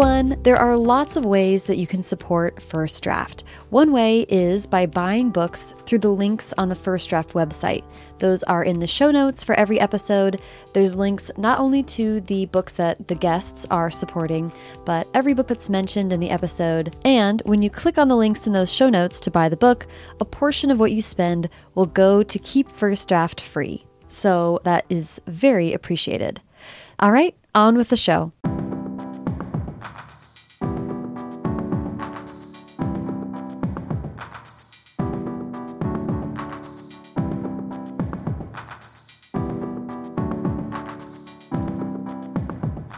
everyone! There are lots of ways that you can support First Draft. One way is by buying books through the links on the First Draft website. Those are in the show notes for every episode. There's links not only to the books that the guests are supporting, but every book that's mentioned in the episode. And when you click on the links in those show notes to buy the book, a portion of what you spend will go to keep First Draft free. So that is very appreciated. All right, on with the show.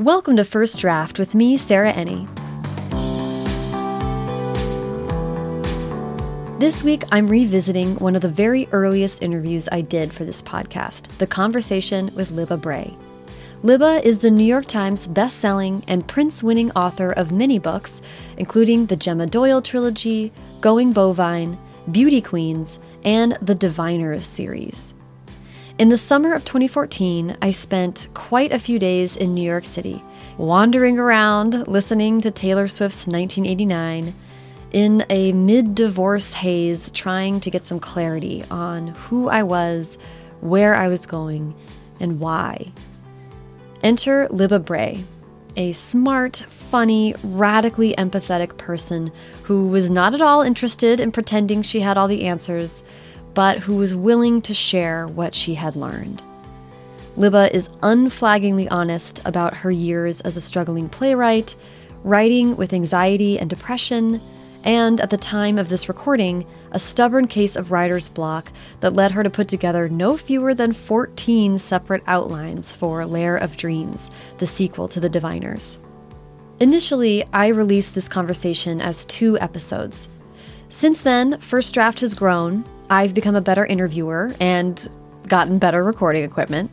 Welcome to First Draft with me, Sarah Enni. This week, I'm revisiting one of the very earliest interviews I did for this podcast the conversation with Libba Bray. Libba is the New York Times best-selling and Printz-winning author of many books, including the Gemma Doyle trilogy, Going Bovine, Beauty Queens, and the Diviners series. In the summer of 2014, I spent quite a few days in New York City, wandering around, listening to Taylor Swift's 1989, in a mid divorce haze, trying to get some clarity on who I was, where I was going, and why. Enter Libba Bray, a smart, funny, radically empathetic person who was not at all interested in pretending she had all the answers but who was willing to share what she had learned. Libba is unflaggingly honest about her years as a struggling playwright, writing with anxiety and depression, and at the time of this recording, a stubborn case of writer's block that led her to put together no fewer than 14 separate outlines for Lair of Dreams, the sequel to The Diviners. Initially, I released this conversation as two episodes. Since then, First Draft has grown, I've become a better interviewer and gotten better recording equipment.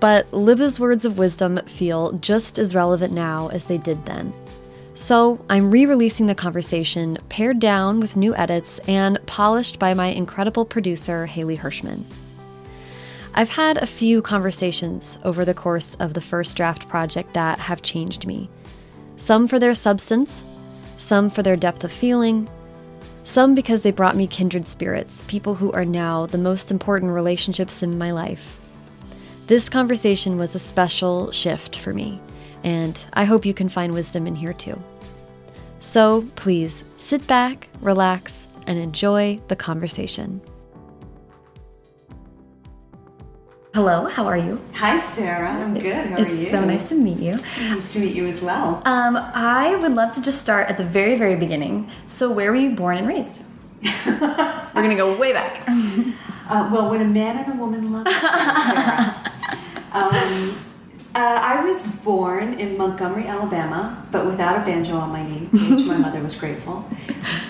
But Libba's words of wisdom feel just as relevant now as they did then. So I'm re releasing the conversation, pared down with new edits and polished by my incredible producer, Haley Hirschman. I've had a few conversations over the course of the first draft project that have changed me. Some for their substance, some for their depth of feeling, some because they brought me kindred spirits, people who are now the most important relationships in my life. This conversation was a special shift for me, and I hope you can find wisdom in here too. So please sit back, relax, and enjoy the conversation. Hello, how are you? Hi, Sarah. I'm good. How it's are you? It's so nice to meet you. Nice to meet you as well. Um, I would love to just start at the very, very beginning. So, where were you born and raised? We're gonna go way back. Uh, well, when a man and a woman love each other, Um, uh, I was born in Montgomery, Alabama, but without a banjo on my knee, which my mother was grateful.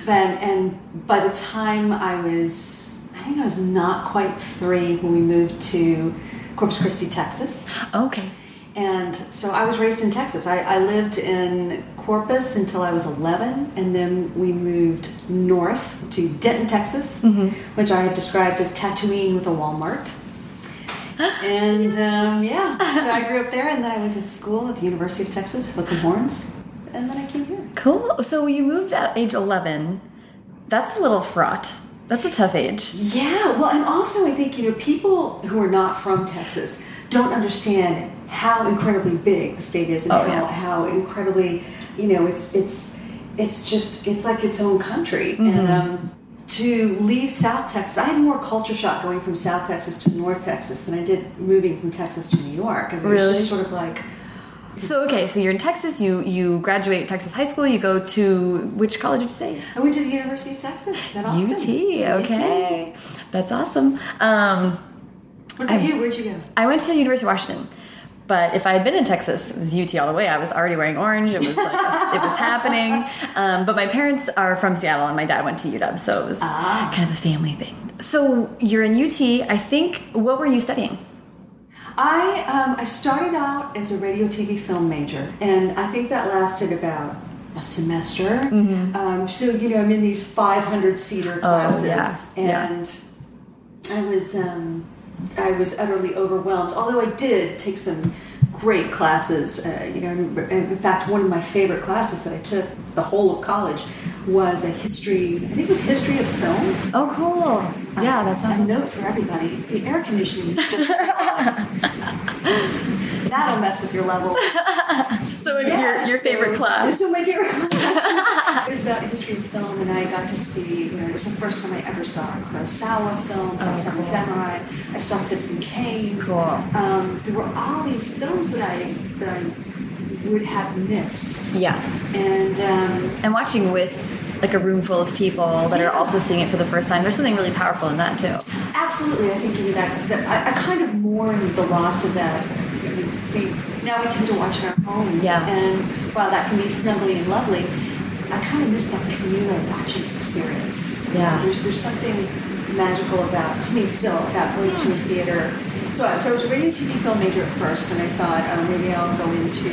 Then, and by the time I was think I was not quite three when we moved to Corpus Christi, Texas. Okay. And so I was raised in Texas. I, I, lived in Corpus until I was 11, and then we moved north to Denton, Texas, mm -hmm. which I have described as Tatooine with a Walmart. and um, yeah, so I grew up there, and then I went to school at the University of Texas, Hook'em Horns, and then I came here. Cool. So you moved at age 11. That's a little fraught. That's a tough age. Yeah, well, and also I think, you know, people who are not from Texas don't understand how incredibly big the state is and oh, how, yeah. how incredibly, you know, it's it's it's just it's like its own country. Mm -hmm. And um, to leave South Texas, I had more culture shock going from South Texas to North Texas than I did moving from Texas to New York. I mean, really? it was just sort of like so okay, so you're in Texas. You you graduate Texas high school. You go to which college did you say? I went to the University of Texas at Austin. UT. Okay, UT. that's awesome. Um, what about I, you? Where'd you go? I went to the University of Washington. But if I had been in Texas, it was UT all the way. I was already wearing orange. It was like it was happening. Um, but my parents are from Seattle, and my dad went to UW, so it was ah. kind of a family thing. So you're in UT. I think. What were you studying? I um, I started out as a radio, TV, film major, and I think that lasted about a semester. Mm -hmm. um, so you know, I'm in these 500 seater classes, oh, yeah. and yeah. I was um, I was utterly overwhelmed. Although I did take some great classes. Uh, you know, in fact, one of my favorite classes that I took the whole of college was a history. I think it was history of film. Oh, cool! Yeah, that sounds. A note for everybody: the air conditioning is just. That'll mess with your level. so, yes, your, your favorite so, class? So, my favorite class. it was about history of film, and I got to see, you know, it was the first time I ever saw a Kurosawa films, oh, Seven cool. Samurai, I saw Citizen Kane. Cool. Um, there were all these films that I, that I would have missed. Yeah. And, um, and watching with like a room full of people that are also seeing it for the first time. There's something really powerful in that too. Absolutely, I think you know, that, that I, I, kind of mourn the loss of that we now we tend to watch in our homes. Yeah. And while that can be snuggly and lovely, I kind of miss that communal watching experience. Yeah. There's there's something magical about to me still about going to a theater. So, so I was a radio TV film major at first, and I thought oh, maybe I'll go into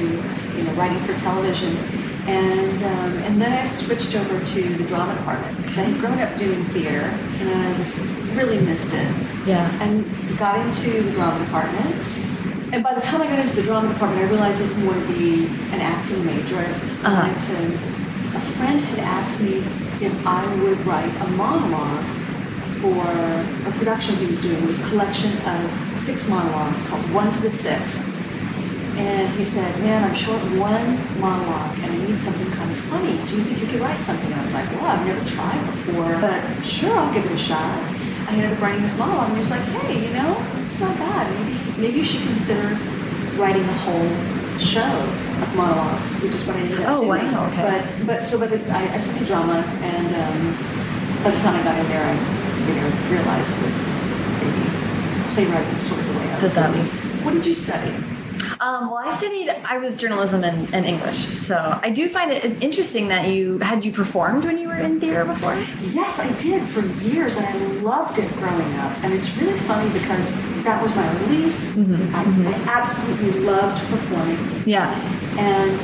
you know writing for television. And um, and then I switched over to the drama department because I had grown up doing theater and really missed it. Yeah. And got into the drama department and by the time I got into the drama department, I realized I didn't want to be an acting major. I uh-huh. wanted to. A friend had asked me if I would write a monologue for a production he was doing. It was a collection of six monologues called One to the Sixth. And he said, Man, I'm short one monologue and I need something kind of funny. Do you think you could write something? I was like, Well, I've never tried before, but sure, I'll give it a shot. I ended up writing this monologue and he was like, Hey, you know, it's not bad. Maybe maybe you should consider writing a whole show of monologues, which is what I ended up oh, doing. Oh, wow, okay. But but so by the I, I studied drama, and um, by the time I got in there, I you know realized that maybe playwriting was sort of the way I was. that was. What did you study? Um, well, I studied, I was journalism and, and, English. So I do find it it's interesting that you, had you performed when you were in theater before? Yes, I did for years and I loved it growing up. And it's really funny because that was my release. Mm -hmm. I, I, absolutely loved performing. Yeah. And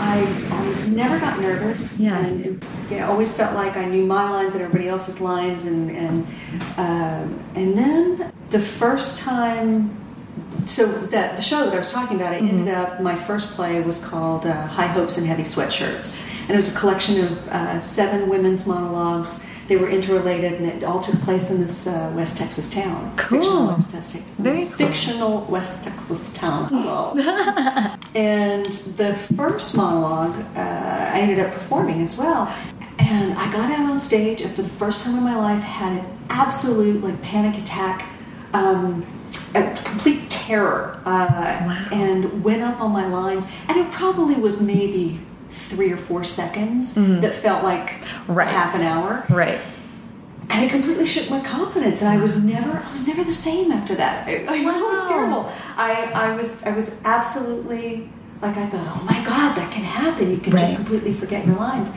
I always never got nervous. Yeah. And, and you know, always felt like I knew my lines and everybody else's lines. And, and, um, and then the first time so that the show that I was talking about, I mm -hmm. ended up. My first play was called uh, High Hopes and Heavy Sweatshirts, and it was a collection of uh, seven women's monologues. They were interrelated, and it all took place in this uh, West Texas town. Cool. Fictional West Texas. Very cool. Fictional West Texas town. Hello. and the first monologue, uh, I ended up performing as well. And I got out on stage, and for the first time in my life, had an absolute like panic attack. Um, a complete terror uh, wow. and went up on my lines. And it probably was maybe three or four seconds mm -hmm. that felt like right. half an hour. Right. And it completely shook my confidence, and I was never, I was never the same after that. I, I wow. know it's terrible. I, I was, I was absolutely like I thought, oh my god, that can happen. You can right. just completely forget your lines,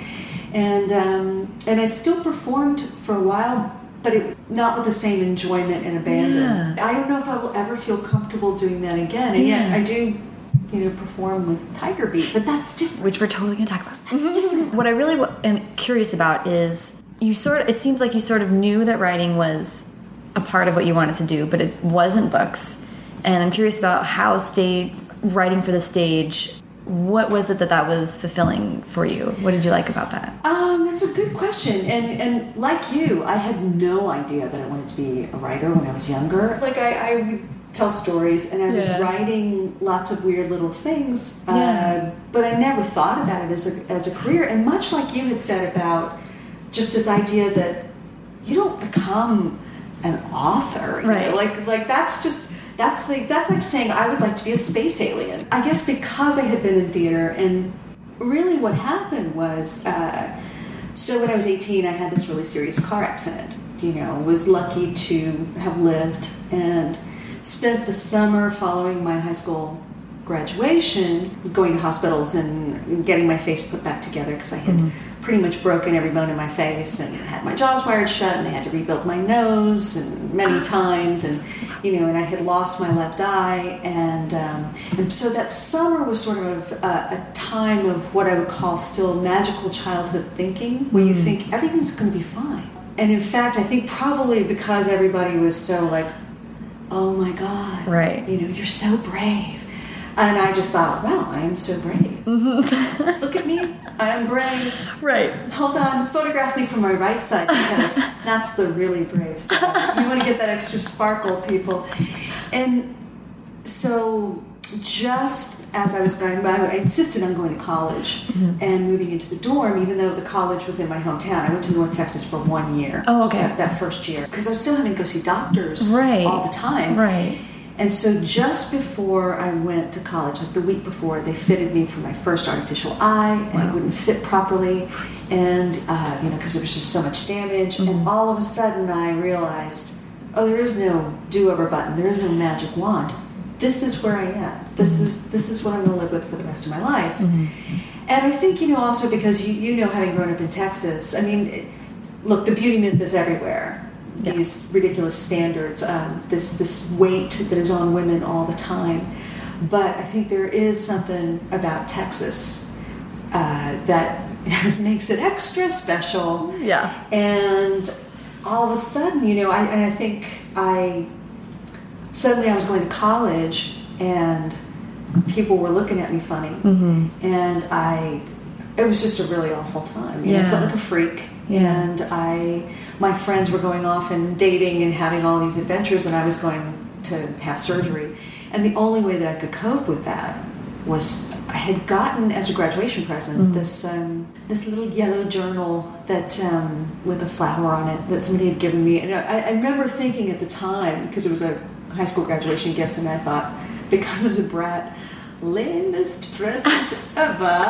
and um, and I still performed for a while, but it, not with the same enjoyment and abandon. Yeah. I don't know if I will ever feel comfortable doing that again. And yeah. yet I do, you know, perform with Tiger Beat, but that's different. Which we're totally going to talk about. what I really am curious about is you sort of, it seems like you sort of knew that writing was a part of what you wanted to do, but it wasn't books. And I'm curious about how stage writing for the stage what was it that that was fulfilling for you? What did you like about that? Um, it's a good question, and and like you, I had no idea that I wanted to be a writer when I was younger. Like I, I would tell stories, and I was writing lots of weird little things, yeah. uh, but I never thought about it as a as a career. And much like you had said about just this idea that you don't become an author, right? Know? Like like that's just that's like that's like saying I would like to be a space alien. I guess because I had been in theater, and really what happened was, uh, so when I was 18, I had this really serious car accident. You know, was lucky to have lived and spent the summer following my high school graduation going to hospitals and getting my face put back together because I had mm -hmm. pretty much broken every bone in my face and had my jaws wired shut and they had to rebuild my nose and many times and you know and I had lost my left eye and um, and so that summer was sort of a, a, time of what I would call still magical childhood thinking where you mm. think everything's going to be fine. And in fact I think probably because everybody was so like oh my god right. you know you're so brave And I just thought, wow, I am so brave. Mm-hmm. Look at me, I am brave. Right. Hold on, photograph me from my right side because that's the really brave side. You want to get that extra sparkle, people. And so, just as I was going, by, I insisted on going to college mm-hmm. and moving into the dorm, even though the college was in my hometown. I went to North Texas for one year. Oh, okay. That, that first year. Because I was still having to go see doctors Right. all the time. Right. And so just before I went to college, like the week before, they fitted me for my first artificial eye, and Wow. it wouldn't fit properly, and uh, you know because there was just so much damage. And mm-hmm. all of a sudden, I realized, oh, there is no do-over button. There is no magic wand. This is where I am. This mm-hmm. is this is what I'm going to live with for the rest of my life. Mm-hmm. And I think you know also because you you know having grown up in Texas, I mean, look, the beauty myth is everywhere Yeah. these ridiculous standards, um, this this weight that is on women all the time. But I think there is something about Texas uh, that makes it extra special. Yeah. And all of a sudden, you know, I, and I think I suddenly I was going to college and people were looking at me funny, Mm-hmm. and I it was just a really awful time. You know, I felt like a freak, Yeah. and I my friends were going off and dating and having all these adventures, and I was going to have surgery, and the only way that I could cope with that was I had gotten as a graduation present Mm-hmm. this um, this little yellow journal that um, with a flower on it that somebody had given me, and I, I remember thinking at the time because it was a high school graduation gift, and I thought because I was a brat, lamest present ever.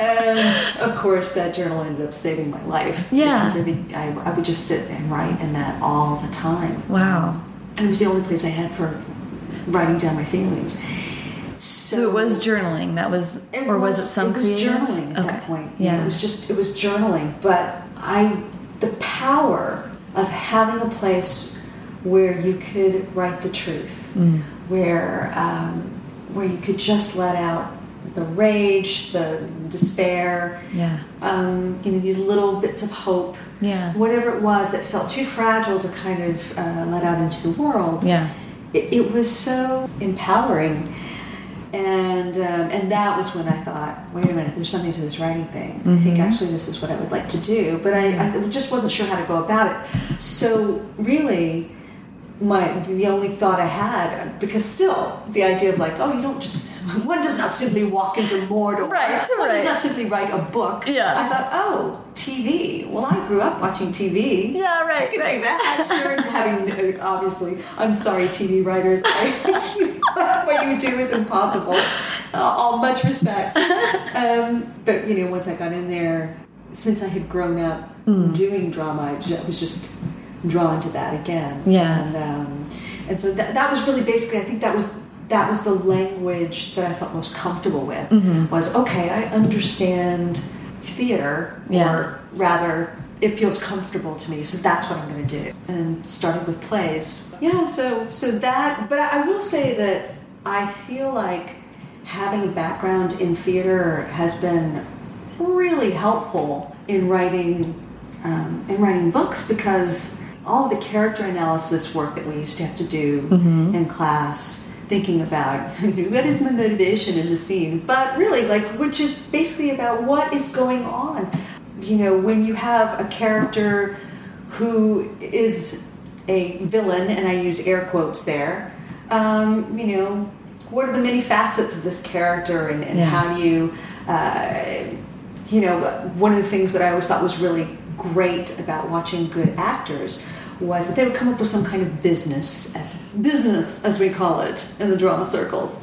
And of course, that journal ended up saving my life. Yeah. because I, be- I, I would just sit and write in that all the time. Wow. And it was the only place I had for writing down my feelings. So, it was journaling. That was, or was, it some it was creative? journaling at okay. that point. Yeah. it was just it was journaling. But I, the power of having a place where you could write the truth, Mm. where um, where you could just let out the rage, the despair, Yeah. um, you know, these little bits of hope, Yeah. whatever it was that felt too fragile to kind of uh, let out into the world. Yeah. it, it was so empowering. And um, and that was when I thought wait a minute there's something to this writing thing. I think actually this is what I would like to do. But I, I just wasn't sure how to go about it. So really my the only thought I had because still the idea of like oh you don't just one does not simply walk into Mordor Right, one right. does not simply write a book Yeah. I thought oh TV well I grew up watching TV Yeah, right, I right. that. Sure, having obviously, I'm sorry, TV writers. I, what you do is impossible. Uh, all much respect. Um, but you know, once I got in there, since I had grown up Mm. doing drama, I was just drawn to that again. Yeah. and um, and so that, that was really basically. I think that was that was the language that I felt most comfortable with. Mm-hmm. Was okay. I understand theater, Yeah. or rather it feels comfortable to me so that's what i'm going to do and started with plays yeah so so that but i will say that i feel like having a background in theater has been really helpful in writing um, in writing books because all the character analysis work that we used to have to do in class thinking about what is my motivation in the scene? But really like which is basically about what is going on. You know when you have a character who is a villain and i use air quotes there um, you know what are the many facets of this character and, and Yeah. how do you uh, you know one of the things that i always thought was really great about watching good actors was that they would come up with some kind of business as business as we call it in the drama circles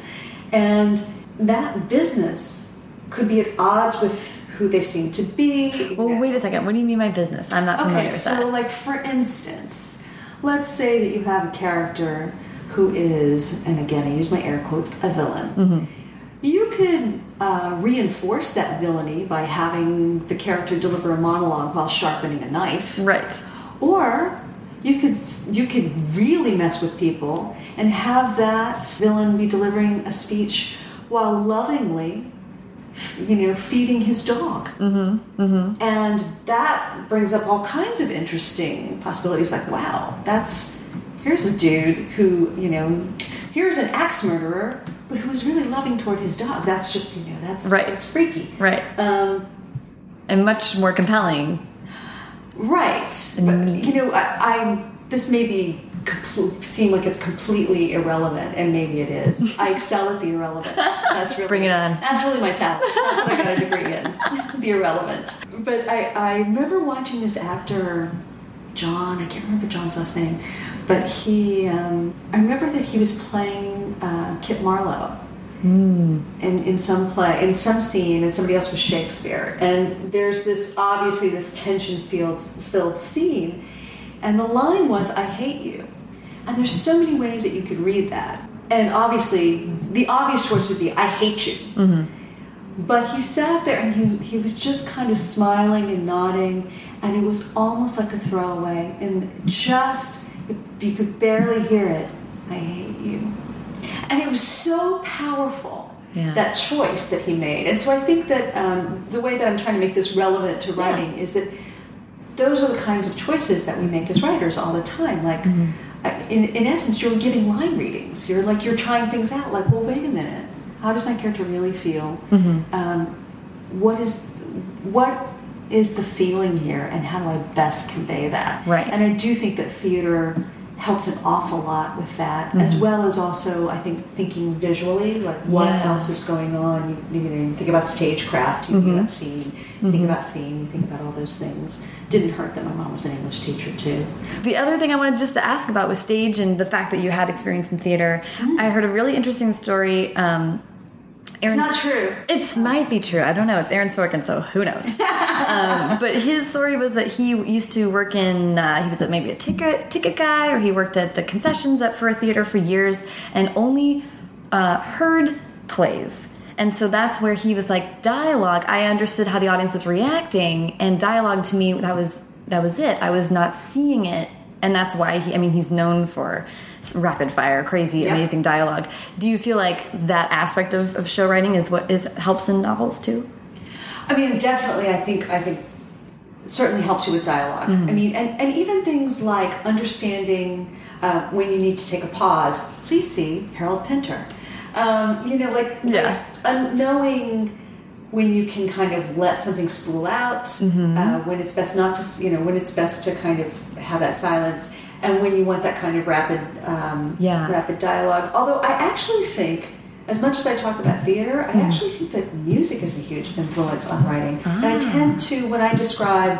and that business could be at odds with who they seem to be Well, wait a second. What do you mean by business? I'm not familiar Okay, so that. like for instance, let's say that you have a character who is, and again I use my air quotes, a villain. Mm-hmm. You could uh, reinforce that villainy by having the character deliver a monologue while sharpening a knife, Right. or you could you could really mess with people and have that villain be delivering a speech while lovingly you know feeding his dog. And that brings up all kinds of interesting possibilities like wow that's here's a dude who you know here's an axe murderer but who was really loving toward his dog. That's just you know that's Right. It's freaky. Right. Um, And much more compelling. right. But, you know, I, I this may be compl- seem like it's completely irrelevant, and maybe it is. I excel at the irrelevant. That's really Bring it on. That's really my talent. That's what I got a degree in, the irrelevant. But I, I remember watching this actor, John. I can't remember John's last name, but he. Um, I remember that he was playing uh, Kit Marlowe in, in some play, in some scene, and somebody else was Shakespeare. And there's this obviously this tension filled filled scene, and the line was, "I hate you." And there's so many ways that you could read that. And obviously, the obvious choice would be, "I hate you." But he sat there and he, he was just kind of smiling and nodding, and it was almost like a throwaway. And just, you could barely hear it. I hate you. And it was so powerful, Yeah. that choice that he made. And so I think that um, the way that I'm trying to make this relevant to writing is that those are the kinds of choices that we make as writers all the time. Like, uh, in, in essence, you're giving line readings. You're like, you're trying things out. Like, well, wait a minute. How does my character really feel? Um, what is what is the feeling here, and how do I best convey that? Right. And I do think that theater helped an awful lot with that, as mm-hmm. well as also I think thinking visually, like what Yeah. else is going on. You, you know, you think about stagecraft, you think mm-hmm. about scene, you think mm-hmm. about theme, you think about all those things. Didn't hurt that my mom was an English teacher too. The other thing I wanted just to ask about was stage and the fact that you had experience in theater. I heard a really interesting story. Um, It's not true. It might be true. I don't know. It's Aaron Sorkin, so who knows? um, but his story was that he used to work in. Uh, he was at maybe a ticket ticket guy, or he worked at the concessions at for a theater for years, and only uh, heard plays. And so that's where he was like dialogue. I understood how the audience was reacting, and dialogue to me that was that was it. I was not seeing it, and that's why he. I mean, he's known for rapid fire, crazy, Yeah. amazing dialogue. Do you feel like that aspect of, of show writing is what is helps in novels too? I mean, definitely. I think. I think it certainly helps you with dialog Mm-hmm. I mean, and, and even things like understanding uh, when you need to take a pause. Please see Harold Pinter. Um, you know, like Yeah. like, uh, knowing when you can kind of let something spool out, Mm-hmm. uh, when it's best not to, you know, when it's best to kind of have that silence, and when you want that kind of rapid, um, Yeah. rapid dialogue. Although I actually think, as much as I talk about theater, Hmm. I actually think that music is a huge influence on writing. And I Ah. tend to, when I describe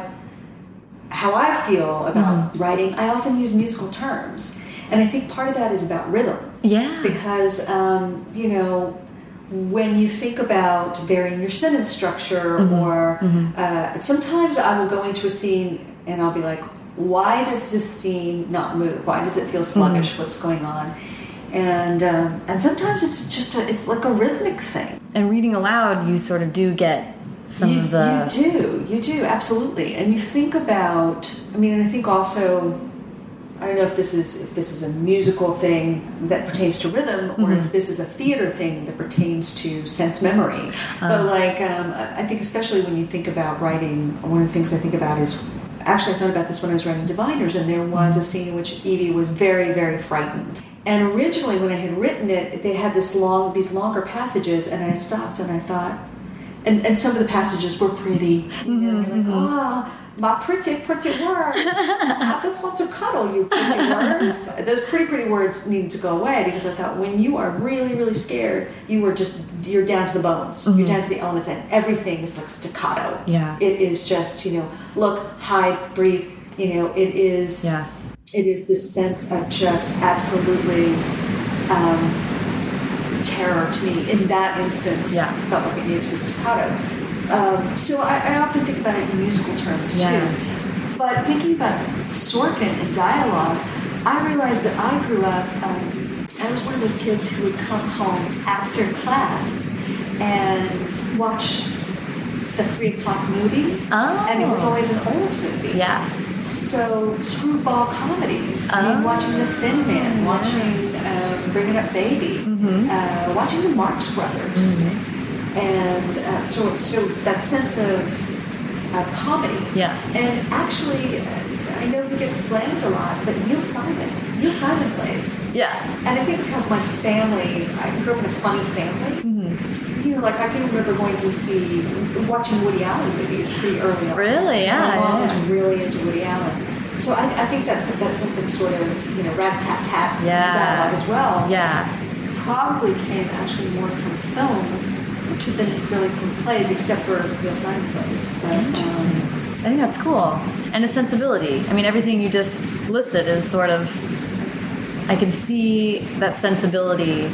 how I feel about Mm-hmm. writing, I often use musical terms. And I think part of that is about rhythm Yeah. because um, you know when you think about varying your sentence structure or Uh, sometimes i will go into a scene and i'll be like why does this scene not move? Why does it feel sluggish? What's going on? And um, and sometimes it's just a, it's like a rhythmic thing. And reading aloud, you sort of do get some you, of the. you do. You do. Absolutely. And you think about i mean and i think also i don't know if this is if this is a musical thing that pertains to rhythm or Mm-hmm. if this is a theater thing that pertains to sense memory Uh-huh. but like um, I- think especially when you think about writing one of the things i think about is actually i thought about this when i was writing diviners and there was a scene in which evie was very very frightened and originally when i had written it they had this long these longer passages and i stopped and i thought and, and some of the passages were pretty. You know, you're like, ah, my pretty, pretty words. I just want to cuddle you, pretty words. Those pretty, pretty words needed to go away because I thought when you are really, really scared, you are just, you're down to the bones. You're down to the elements and everything is like staccato. Yeah. It is just, you know, look, hide, breathe. You know, it is, Yeah. it is this sense of just absolutely um, terror to me in that instance. Yeah. felt like it needed to be staccato. Um, so I, I often think about it in musical terms too. Yeah. But thinking about Sorkin and dialogue, I realized that I grew up. Um, I was one of those kids who would come home after class and watch the three o'clock movie, Oh. and it was always an old movie. Yeah. So screwball comedies. I Oh. mean, watching The Thin Man, watching um, Bringing Up Baby, Mm-hmm. uh, watching the Marx Brothers, and uh, so so that sense of of comedy. Yeah. And actually, I know he gets slammed a lot, but Neil Simon Neil Simon plays. Yeah. And I think because my family, I grew up in a funny family. Mm-hmm. You know, like I can remember going to see, watching Woody Allen movies pretty early on. Really? Yeah, My mom yeah, was really into Woody Allen. So I, I think that's that sense of sort of, you know, rat-tat-tat Yeah. dialogue as well. Yeah. Probably came actually more from film than necessarily from plays, except for Neil Simon plays. But, um, Interesting. I think that's cool. And a sensibility. I mean, everything you just listed is sort of. I can see that sensibility.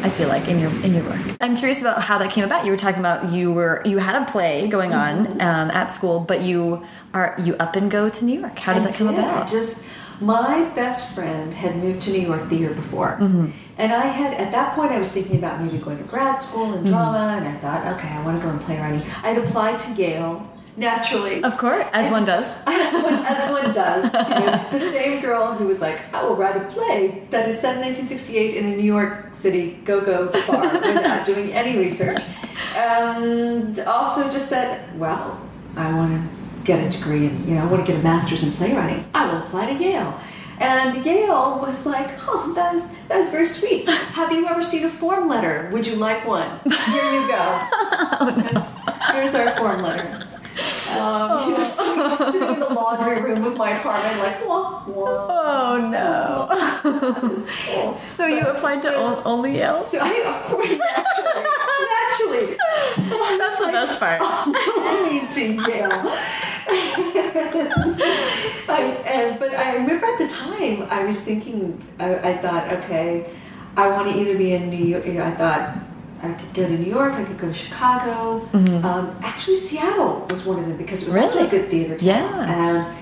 I feel like in your in your work. I'm curious about how that came about. You were talking about you were you had a play going on um, at school, but you are you up and go to New York. How did I that come did. about? Just my best friend had moved to New York the year before, Mm-hmm. And I had at that point I was thinking about maybe going to grad school Mm-hmm. in drama, and I thought, okay, I want to go in playwriting. I had applied to Yale naturally. of course, as one does. As one, as one does. You know, the same girl who was like, I will write a play that is set in 1968 in a New York City go-go bar without doing any research. And also just said, well, I want to get a degree and, you know, I want to get a master's in playwriting. I will apply to Yale. And Yale was like, oh, that was, that was very sweet. Have you ever seen a form letter? Would you like one? Here you go. That's- Here's our form letter. Um, you know, sitting, sitting in the laundry room of my apartment, like, wah, wah. Oh no! So, so you applied to o- only Yale? so I, of course, naturally, That's the best part. only to Yale. I, and, but I remember at the time, I was thinking, I, I thought, okay, I want to either be in New York. I thought I could go to New York, I could go to Chicago. Um, actually, Seattle was one of them because it was also a. Good theater town. Yeah. And,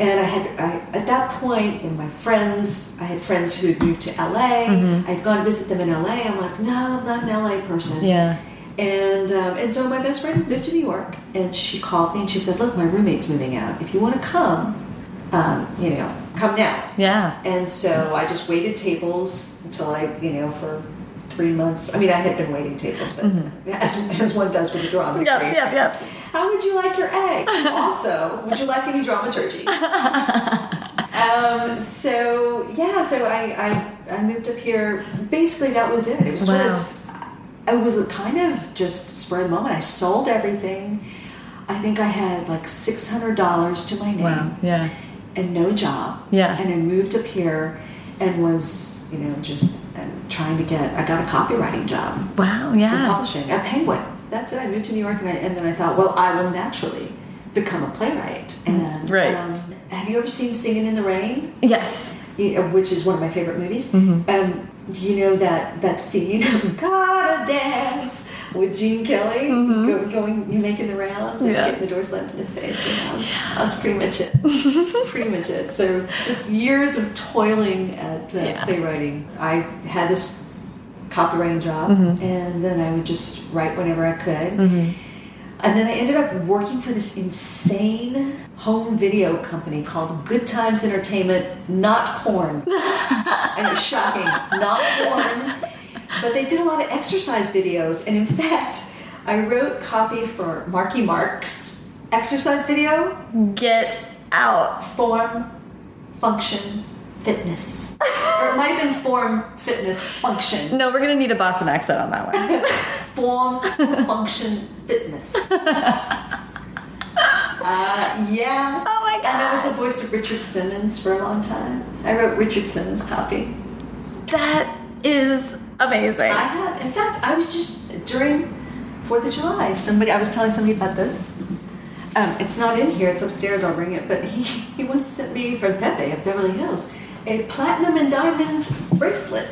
and I had, I, at that point, in my friends, I had friends who had moved to LA. Mm-hmm. I'd gone to visit them in LA. I'm like, no, I'm not an LA person. Yeah. And um, and so my best friend moved to New York, and she called me and she said, "Look, my roommate's moving out. If you want to come, um, you know, come now." Yeah. And so I just waited tables until I, you know, for three months. I mean, I had been waiting tables, but as, as one does with a drama degree. Yep. Yep. Yep. How would you like your egg? also, would you like any dramaturgy? um, so yeah, so I, I I moved up here. Basically, that was it. It was sort of. I was kind of just spur of the moment. I sold everything. I think I had like six hundred dollars to my name Wow. Yeah. and no job. Yeah. And I moved up here and was, you know, just um, trying to get. I got a copywriting job Wow. for Yeah. publishing at Penguin. That's it. I moved to New York, and, I, and then I thought, well, I will naturally become a playwright. And Right. um, have you ever seen Singing in the Rain? Yes. Which is one of my favorite movies. Um, do you know that that scene? Gotta dance with Gene Kelly go, going, you making the rounds and. Yeah. getting the door slammed in his face. And that was, that was pretty much it. That's pretty much it. So just years of toiling at uh, Yeah. playwriting. I had this copywriting job, Mm-hmm. and then I would just write whenever I could. And then I ended up working for this insane home video company called Good Times Entertainment, not porn. I know, shocking, not porn. But they did a lot of exercise videos. And in fact, I wrote copy for Marky Mark's exercise video Get out. form, function, fitness. or it might have been form, fitness, function. No, we're gonna need a Boston accent on that one. Form, function, fitness. Uh, yeah. Oh my god. And I was the voice of Richard Simmons for a long time. I wrote Richard Simmons' copy. that is amazing. I have, in fact, I was just during Fourth of July. Somebody, I was telling somebody about this. Um, it's not in here; it's upstairs. I'll bring it. But he, he once sent me from Pepe of Beverly Hills a platinum and diamond bracelet.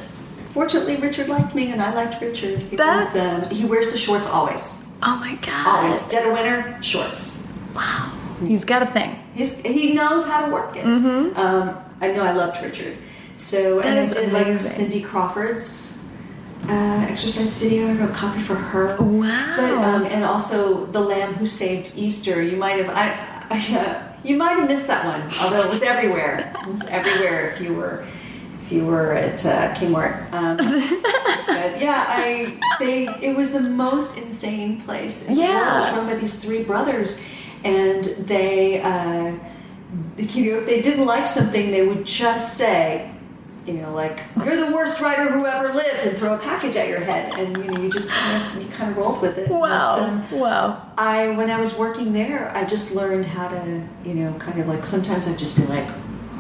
Fortunately, Richard liked me, and I liked Richard. He, That's- was, um, he wears the shorts always. oh my god. Always. Dead of winter, shorts. Wow. He's got a thing. He's, he knows how to work it. Um, I know I loved Richard. So. That and I did like. Cindy Crawford's uh, exercise video. I wrote a copy for her. Wow. But, um, and also The Lamb Who Saved Easter. You might have, I, I, uh, you might have missed that one, although it was everywhere. It was everywhere if you were. If you were at uh, Kmart, um, but yeah, I they it was the most insane place. In the world. Yeah. it was run by these three brothers, and they, uh, you know, if they didn't like something, they would just say, you know, like you're the worst writer who ever lived, and throw a package at your head, and you know, you just kind of you kind of rolled with it. Wow, But, um, wow. I when I was working there, I just learned how to, you know, kind of like sometimes I'd just be like,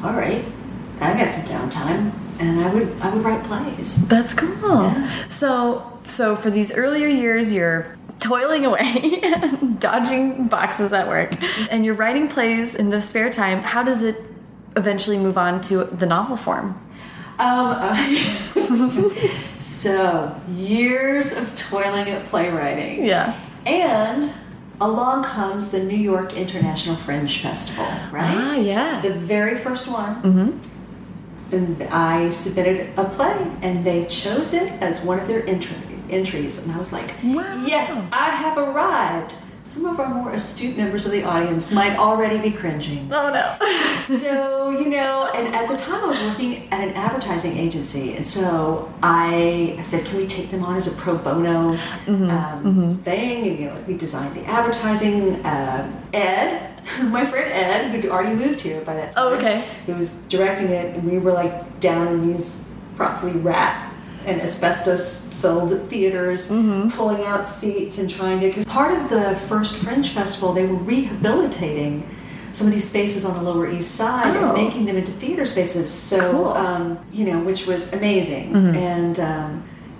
all right, I got some downtime, and I would I would write plays. That's cool. Yeah. So, so for these earlier years, you're toiling away, dodging boxes at work, and you're writing plays in the spare time. How does it eventually move on to the novel form? Um, uh, so years of toiling at playwriting. Yeah. And along comes the New York International Fringe Festival, right? Ah, yeah. The very first one. Mm-hmm. And I submitted a play, and they chose it as one of their entries. And I was like, Wow. yes, I have arrived. Some of our more astute members of the audience might already be cringing. Oh no. so you know and at the time i was working at an advertising agency and so i, I said can we take them on as a pro bono Mm-hmm. um, thing and you know we designed the advertising uh, ed my friend ed who'd already moved here by that time Oh, okay. he was directing it and we were like down in these probably rat and asbestos filled theaters Mm-hmm. pulling out seats and trying to because part of the first fringe festival they were rehabilitating some of these spaces on the lower east side Oh. and making them into theater spaces so Cool. um, you know which was amazing Mm-hmm. and um,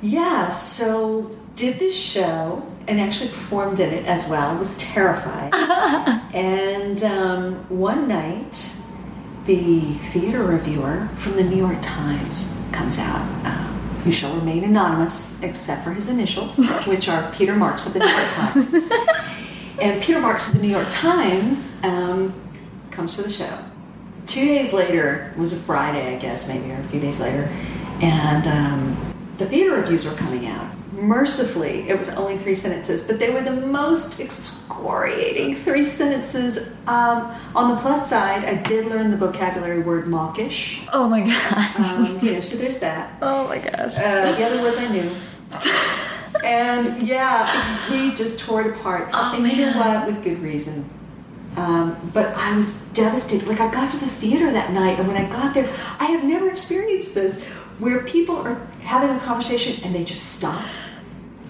yeah so did this show and actually performed in it as well was terrified and um, one night the theater reviewer from the New York Times comes out, um, who shall remain anonymous except for his initials, which are Peter Marks of the New York Times. and Peter Marks of the New York Times um, comes to the show. Two days later, it was a Friday, I guess, maybe, or a few days later, and um, the theater reviews were coming out. Mercifully, it was only three sentences, but they were the most excoriating three sentences. Um, on the plus side, I did learn the vocabulary word mawkish. Oh my god. Um, you know, so there's that. Oh my gosh. Uh, the other words I knew. And yeah, he just tore it apart. Oh, and you know what? With good reason. Um, but I was devastated. Like I got to the theater that night, and when I got there, I have never experienced this, where people are having a conversation and they just stop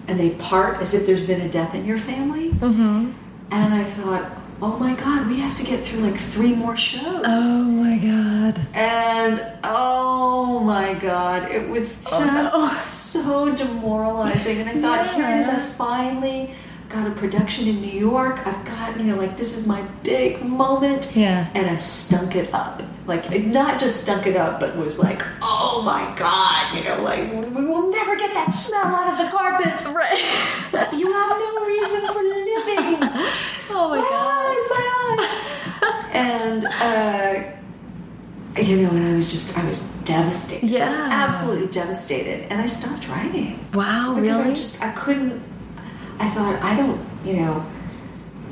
and they part as if there's been a death in your family. Mm-hmm. And I thought, oh my god, we have to get through like three more shows. Oh my god. And oh my god, it was just Oh, no. so demoralizing. And I thought, here it is, I finally got a production in New York. I've got, you know, like this is my big moment. Yeah. And I stunk it up. Like, not just stunk it up, but was like, oh my god, you know, like, we will never get that smell out of the carpet. Right. You have no reason for living. oh my My god. eyes, my eyes. and uh, you know, and I was just, I was devastated. Yeah. absolutely devastated, and I stopped writing Wow, because really? I just, I couldn't. I thought, I don't, you know,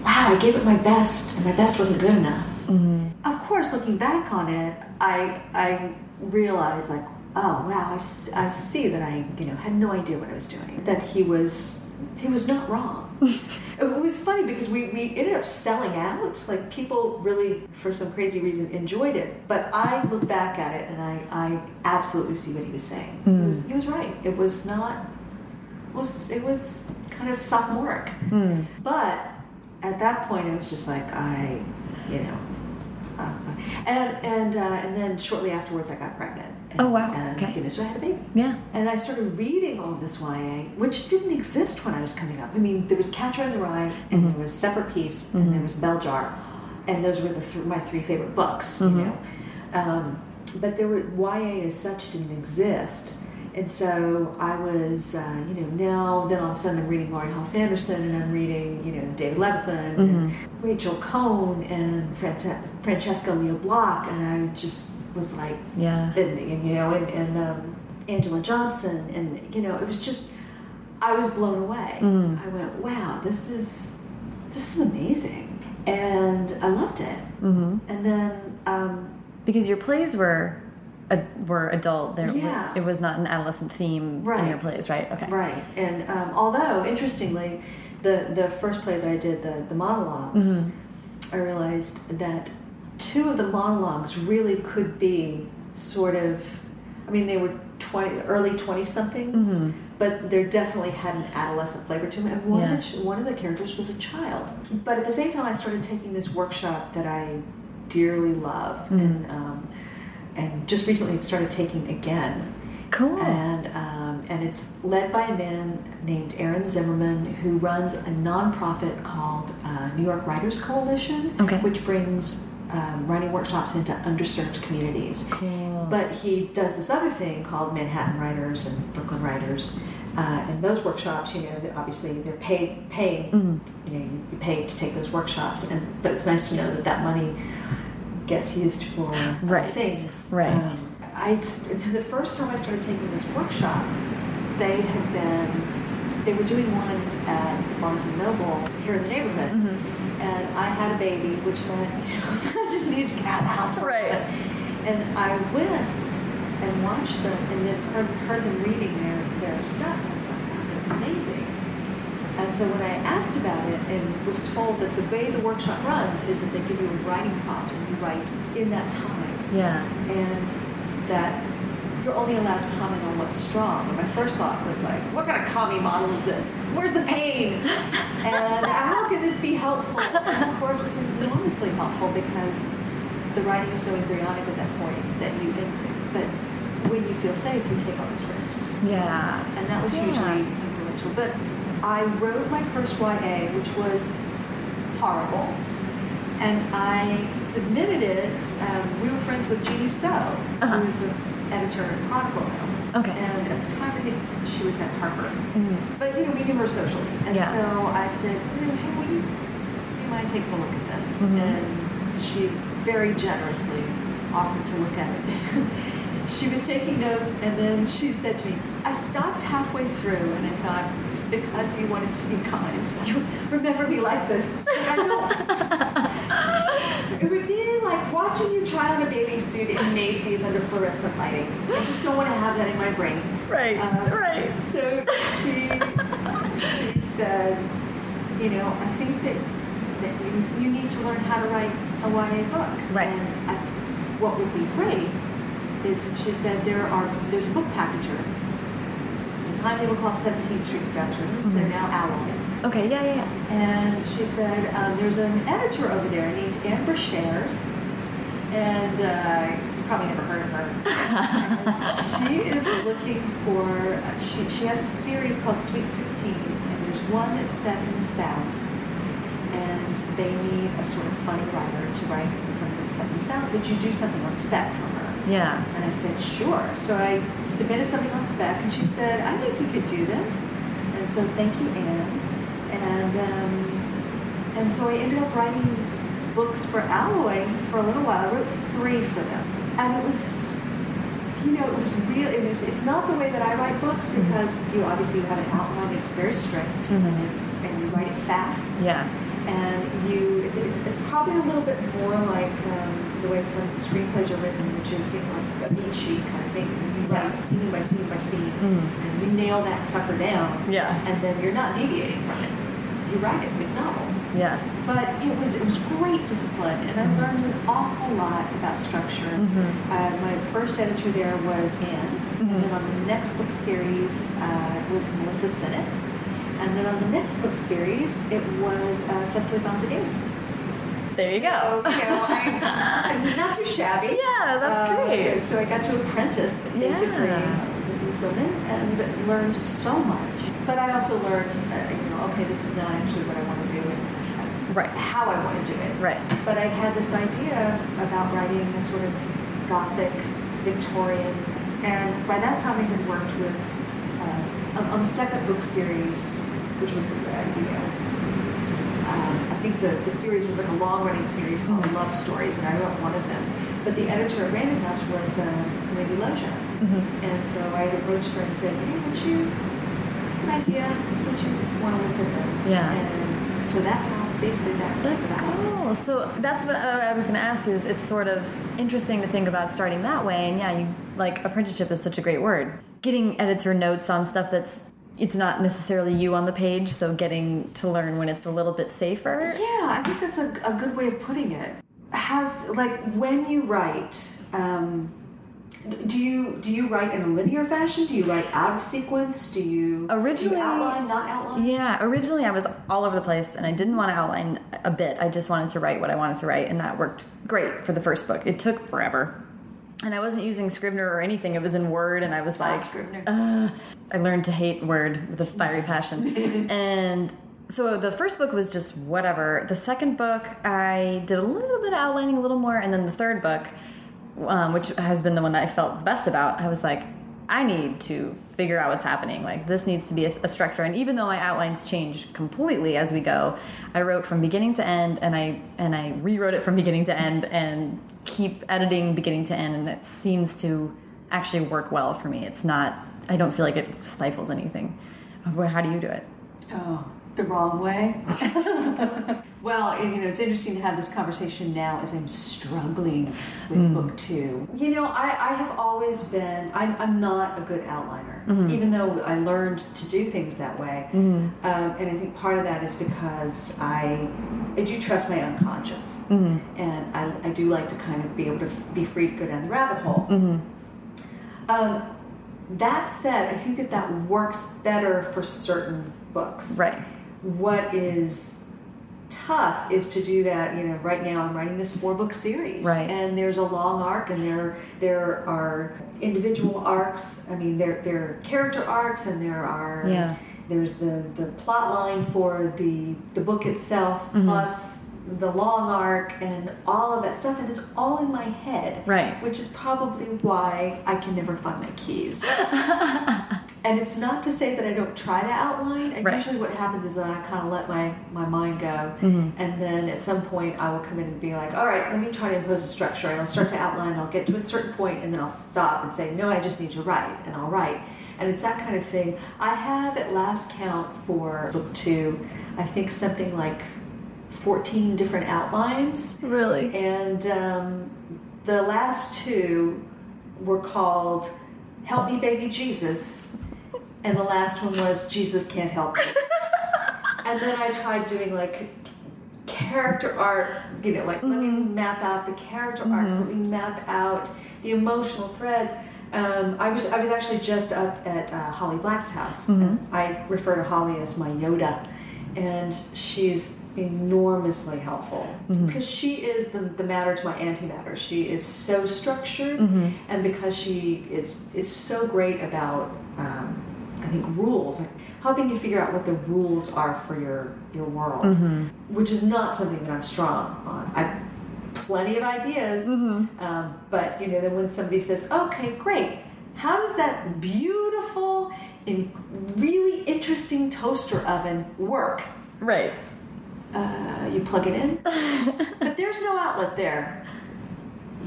wow, I gave it my best, and my best wasn't good enough. Mm-hmm. Of course, looking back on it, I, I realized like, oh wow, I, I see that I, you know, had no idea what I was doing. That he was, he was not wrong. it was funny because we, we ended up selling out. Like people really, for some crazy reason, enjoyed it. But I look back at it and I, I absolutely see what he was saying. He, was, he was right. It was not. It was it was kind of sophomoric. Hmm. But at that point, it was just like I, you know, uh, and and uh, and then shortly afterwards, I got pregnant. And, Oh, wow. And Okay. you know, so I had a baby. Yeah. And I started reading all of this YA, which didn't exist when I was coming up. I mean, there was Catcher in the Rye, and there was Separate Peace, and there was Bell Jar, and those were the th- my three favorite books. You know, um, but there were YA as such didn't exist. And so I was, uh, you know, now then all of a sudden I'm reading Laurie Halse Anderson and I'm reading, you know, David Levithan and Rachel Cohn and France- Francesca Lia Block, and I just was like, Yeah. and, and you know, and, and um, Angela Johnson, and you know, it was just, I was blown away. Mm. I went, wow, this is, this is amazing, and I loved it. Mm-hmm. And then, um, Because your plays were were adult. There, Yeah. it was not an adolescent theme in your plays, right? Okay. right, and um, although interestingly, the the first play that I did, the the monologs Mm-hmm. I realized that two of the monologues really could be sort of I mean, they were 20, early 20 somethings, Mm-hmm. but there definitely had an adolescent flavor to them. And one, Yeah. of the, one of the characters was a child. But at the same time, I started taking this workshop that I dearly love. Mm-hmm. And, um, and just recently started taking again. Cool. And, um, and it's led by a man named Aaron Zimmerman who runs a nonprofit called uh, New York Writers Coalition, Okay. which brings um, writing workshops into underserved communities. Cool. But he does this other thing called Manhattan Writers and Brooklyn Writers. Uh, and those workshops, you know, obviously they're paid, paid, Mm-hmm. you know, you pay to take those workshops. And but it's nice to know that that money gets used for Right. things. Right. Um, I the first time I started taking this workshop, they had been they were doing one at the Barnes and Noble here in the neighborhood, Mm-hmm. and I had a baby, which meant you know I just needed to get out of the house for a Right. little. And I went and watched them, and then heard, heard them reading their their stuff, and I was like, wow, that's amazing. And so when I asked about it and was told that the way the workshop runs is that they give you a writing prompt and you write in that time yeah. and that you're only allowed to comment on what's strong. And my first thought was like, what kind of commie model is this? Where's the pain? and how can this be helpful? And of course, it's enormously helpful because the writing is so embryonic at that point that you, but when you feel safe, you take all those risks. Yeah. And that was Yeah. hugely influential. But I wrote my first YA, which was horrible. And I submitted it. Um, we were friends with Ginee Seo, Uh-huh. who's an editor at Chronicle now. Okay. And at the time, I think she was at Harper. Mhm. But, you know, we knew her socially. And Yeah. so I said, you know, hey, will you, you mind taking a look at this? Mhm. And she very generously offered to look at it. she was taking notes, and then she said to me, I stopped halfway through, and I thought, because you wanted to be kind, you remember me like this. I don't. it would be like watching you try on a bathing suit in Macy's under fluorescent lighting. I just don't want to have that in my brain. Right. Uh, right. So she, she said, you know, I think that, that you, you need to learn how to write a YA book. Right. And I, what would be great is she said there are there's a book packager. The time they were called 17th Street Productions. They're now Alloy. Okay. Yeah. Yeah. Yeah. And she said, um, there's an editor over there named Ann Brashares. And uh, you probably never heard of her. She is looking for, she, she has a series called Sweet 16. And there's one that's set in the South. And they need a sort of funny writer to write something that's set in the South. Would you do something on spec for her? Yeah. And I said, sure. So I submitted something on spec, and she said, I think you could do this. And so thank you, Ann. And um, and so I ended up writing books for Alloy for a little while. I wrote three for them, and it was, you know, it was real. It was. It's not the way that I write books because you obviously you have an outline. It's very strict, Mhm. and it's and you write it fast Yeah. and you it's, it's, it's probably a little bit more like um, the way some screenplays are written which is you know like a beat sheet kind of thing you Yeah. write scene by scene by scene Mhm. and you nail that sucker down Yeah. and then you're not deviating from it you write it novel Yeah. but it was it was great discipline and I learned an awful lot about structure Mhm. uh, my first editor there was Ann Mhm. and then on the next book series uh, was Melissa Sinnott and then on the next book series, it was uh, Cecily von Ziegesar. There you go. So, you know, I, I'm not too shabby. Yeah, that's Uh, great. So I got to apprentice basically Yeah. with these women and learned so much. But I also learned, uh, you know, okay, this is not actually what I want to do and Right. how I want to do it. Right. But I had this idea about writing a sort of gothic, Victorian, and by that time I had worked with, uh, on, the second book series, which was, uh, you know, um, I think the, the series was like a long-running series called Mhm. Love Stories, and I wrote one of them. But the editor at Random House was uh, Wendy Loggia. Mhm. And so I had approached her and said, hey, would you, an idea, would you want to look at this? Yeah. And so that's how basically that That's cool. So that's what I was going to ask. Is it's sort of interesting to think about starting that way? And yeah, you like apprenticeship is such a great word. Getting editor notes on stuff that's it's not necessarily you on the page, so getting to learn when it's a little bit safer. Yeah, I think that's a, a good way of putting it. Has like when you write, um, Do you do you write in a linear fashion? Do you write out of sequence? Do you originally do you outline, not outline? Yeah, originally I was all over the place, and I didn't want to outline a bit. I just wanted to write what I wanted to write, and that worked great for the first book. It took forever, and I wasn't using Scrivener or anything. It was in Word, and I was like, Scrivener. Uh, I learned to hate Word with a fiery passion, and so the first book was just whatever. The second book, I did a little bit of outlining, a little more, and then the third book, um, which has been the one that I felt the best about, I was like, I need to figure out what's happening. Like this needs to be a, a, structure. And even though my outlines change completely as we go, I wrote from beginning to end, and I and I rewrote it from beginning to end, and keep editing beginning to end, and it seems to actually work well for me. It's not. I don't feel like it stifles anything. How do you do it? Oh, the wrong way. well, you know, it's interesting to have this conversation now as I'm struggling with mm. book two. You know, I, I have always been, I'm, I'm, not a good outliner, mm -hmm. even though I learned to do things that way. Mm -hmm. um, and I think part of that is because I, I do trust my unconscious. -hmm. And I, I do like to kind of be able to be free to go down the rabbit hole. Mm-hmm. Um, that said, I think that that works better for certain books. Right what is tough is to do that you know right now i'm writing this four book series. Right. And there's a long arc and there there are individual arcs. I mean there there are character arcs and there are yeah. there's the the plot line for the the book itself mm -hmm. plus the long arc and all of that stuff. And it's all in my head right. which is probably why i can never find my keys and it's not to say that i don't try to outline and right. usually what happens is that i kind of let my my mind go mm -hmm. and then at some point i will come in and be like all right let me try to impose a structure and i'll start to outline i'll get to a certain point and then i'll stop and say no i just need to write and i'll write and it's that kind of thing i have at last count for book two i think something like 14 different outlines. Really? And um, the last two were called Help Me Baby Jesus, and the last one was Jesus Can't Help Me. and then I tried doing like character art, you know, like mm -hmm. let me mm-hmm. map out the character mm -hmm. arcs, let me map out the emotional threads. Um, I was I was actually just up at uh, Holly Black's house. Mm -hmm. I refer to Holly as my Yoda, and she's enormously helpful mm -hmm. because she is the, the matter to my antimatter. She is so structured, mm -hmm. and because she is is so great about, um, I think rules, like helping you figure out what the rules are for your your world, mm -hmm. which is not something that I'm strong on. I have plenty of ideas, mm-hmm. um, but you know, then when somebody says, "Okay, great," how does that beautiful and really interesting toaster oven work? Right uh, you plug it in, but there's no outlet there.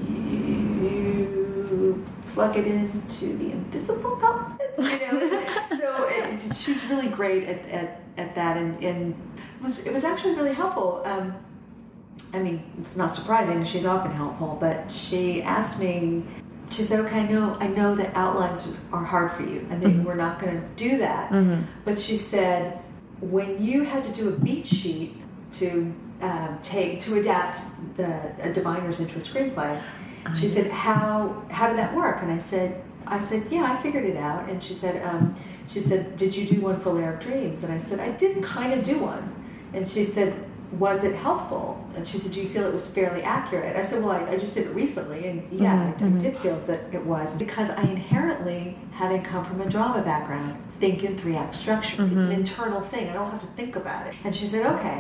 You plug it into the invisible outlet. You know, so it, she's really great at, at, at that, and, and it was it was actually really helpful. Um, I mean, it's not surprising; she's often helpful. But she asked me. She said, "Okay, I know, I know that outlines are hard for you, and that mm -hmm. we're not going to do that." Mm -hmm. But she said, when you had to do a beat sheet to uh, take to adapt the uh, Diviners into a screenplay. She said, "How how did that work?" And I said, "I said, yeah, I figured it out." And she said, um, "She said, did you do one for Lair of Dreams?" And I said, "I did kind of do one." And she said, "Was it helpful?" And she said, "Do you feel it was fairly accurate?" I said, "Well, I, I just did it recently, and yeah, mm -hmm. I, I, mm-hmm. did feel that it was because I inherently, having come from a drama background, think in three act structure. Mm -hmm. It's an mm-hmm. internal thing. I don't have to think about it." And she said, "Okay."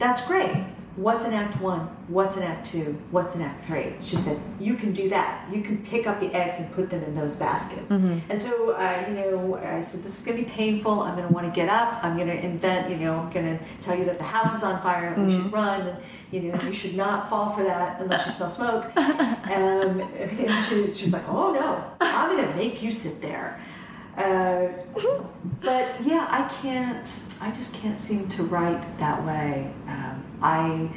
That's great. What's in Act One? What's in Act Two? What's in Act Three? She said, You can do that. You can pick up the eggs and put them in those baskets. Mm -hmm. And so, uh, you know, I said, This is going to be painful. I'm going to want to get up. I'm going to invent, you know, I'm going to tell you that the house is on fire and mm -hmm. we should run. And, you know, you should not fall for that unless you smell smoke. um, and she, she's like, Oh no, I'm going to make you sit there. Uh, but yeah, I can't. I just can't seem to write that way. Um, I,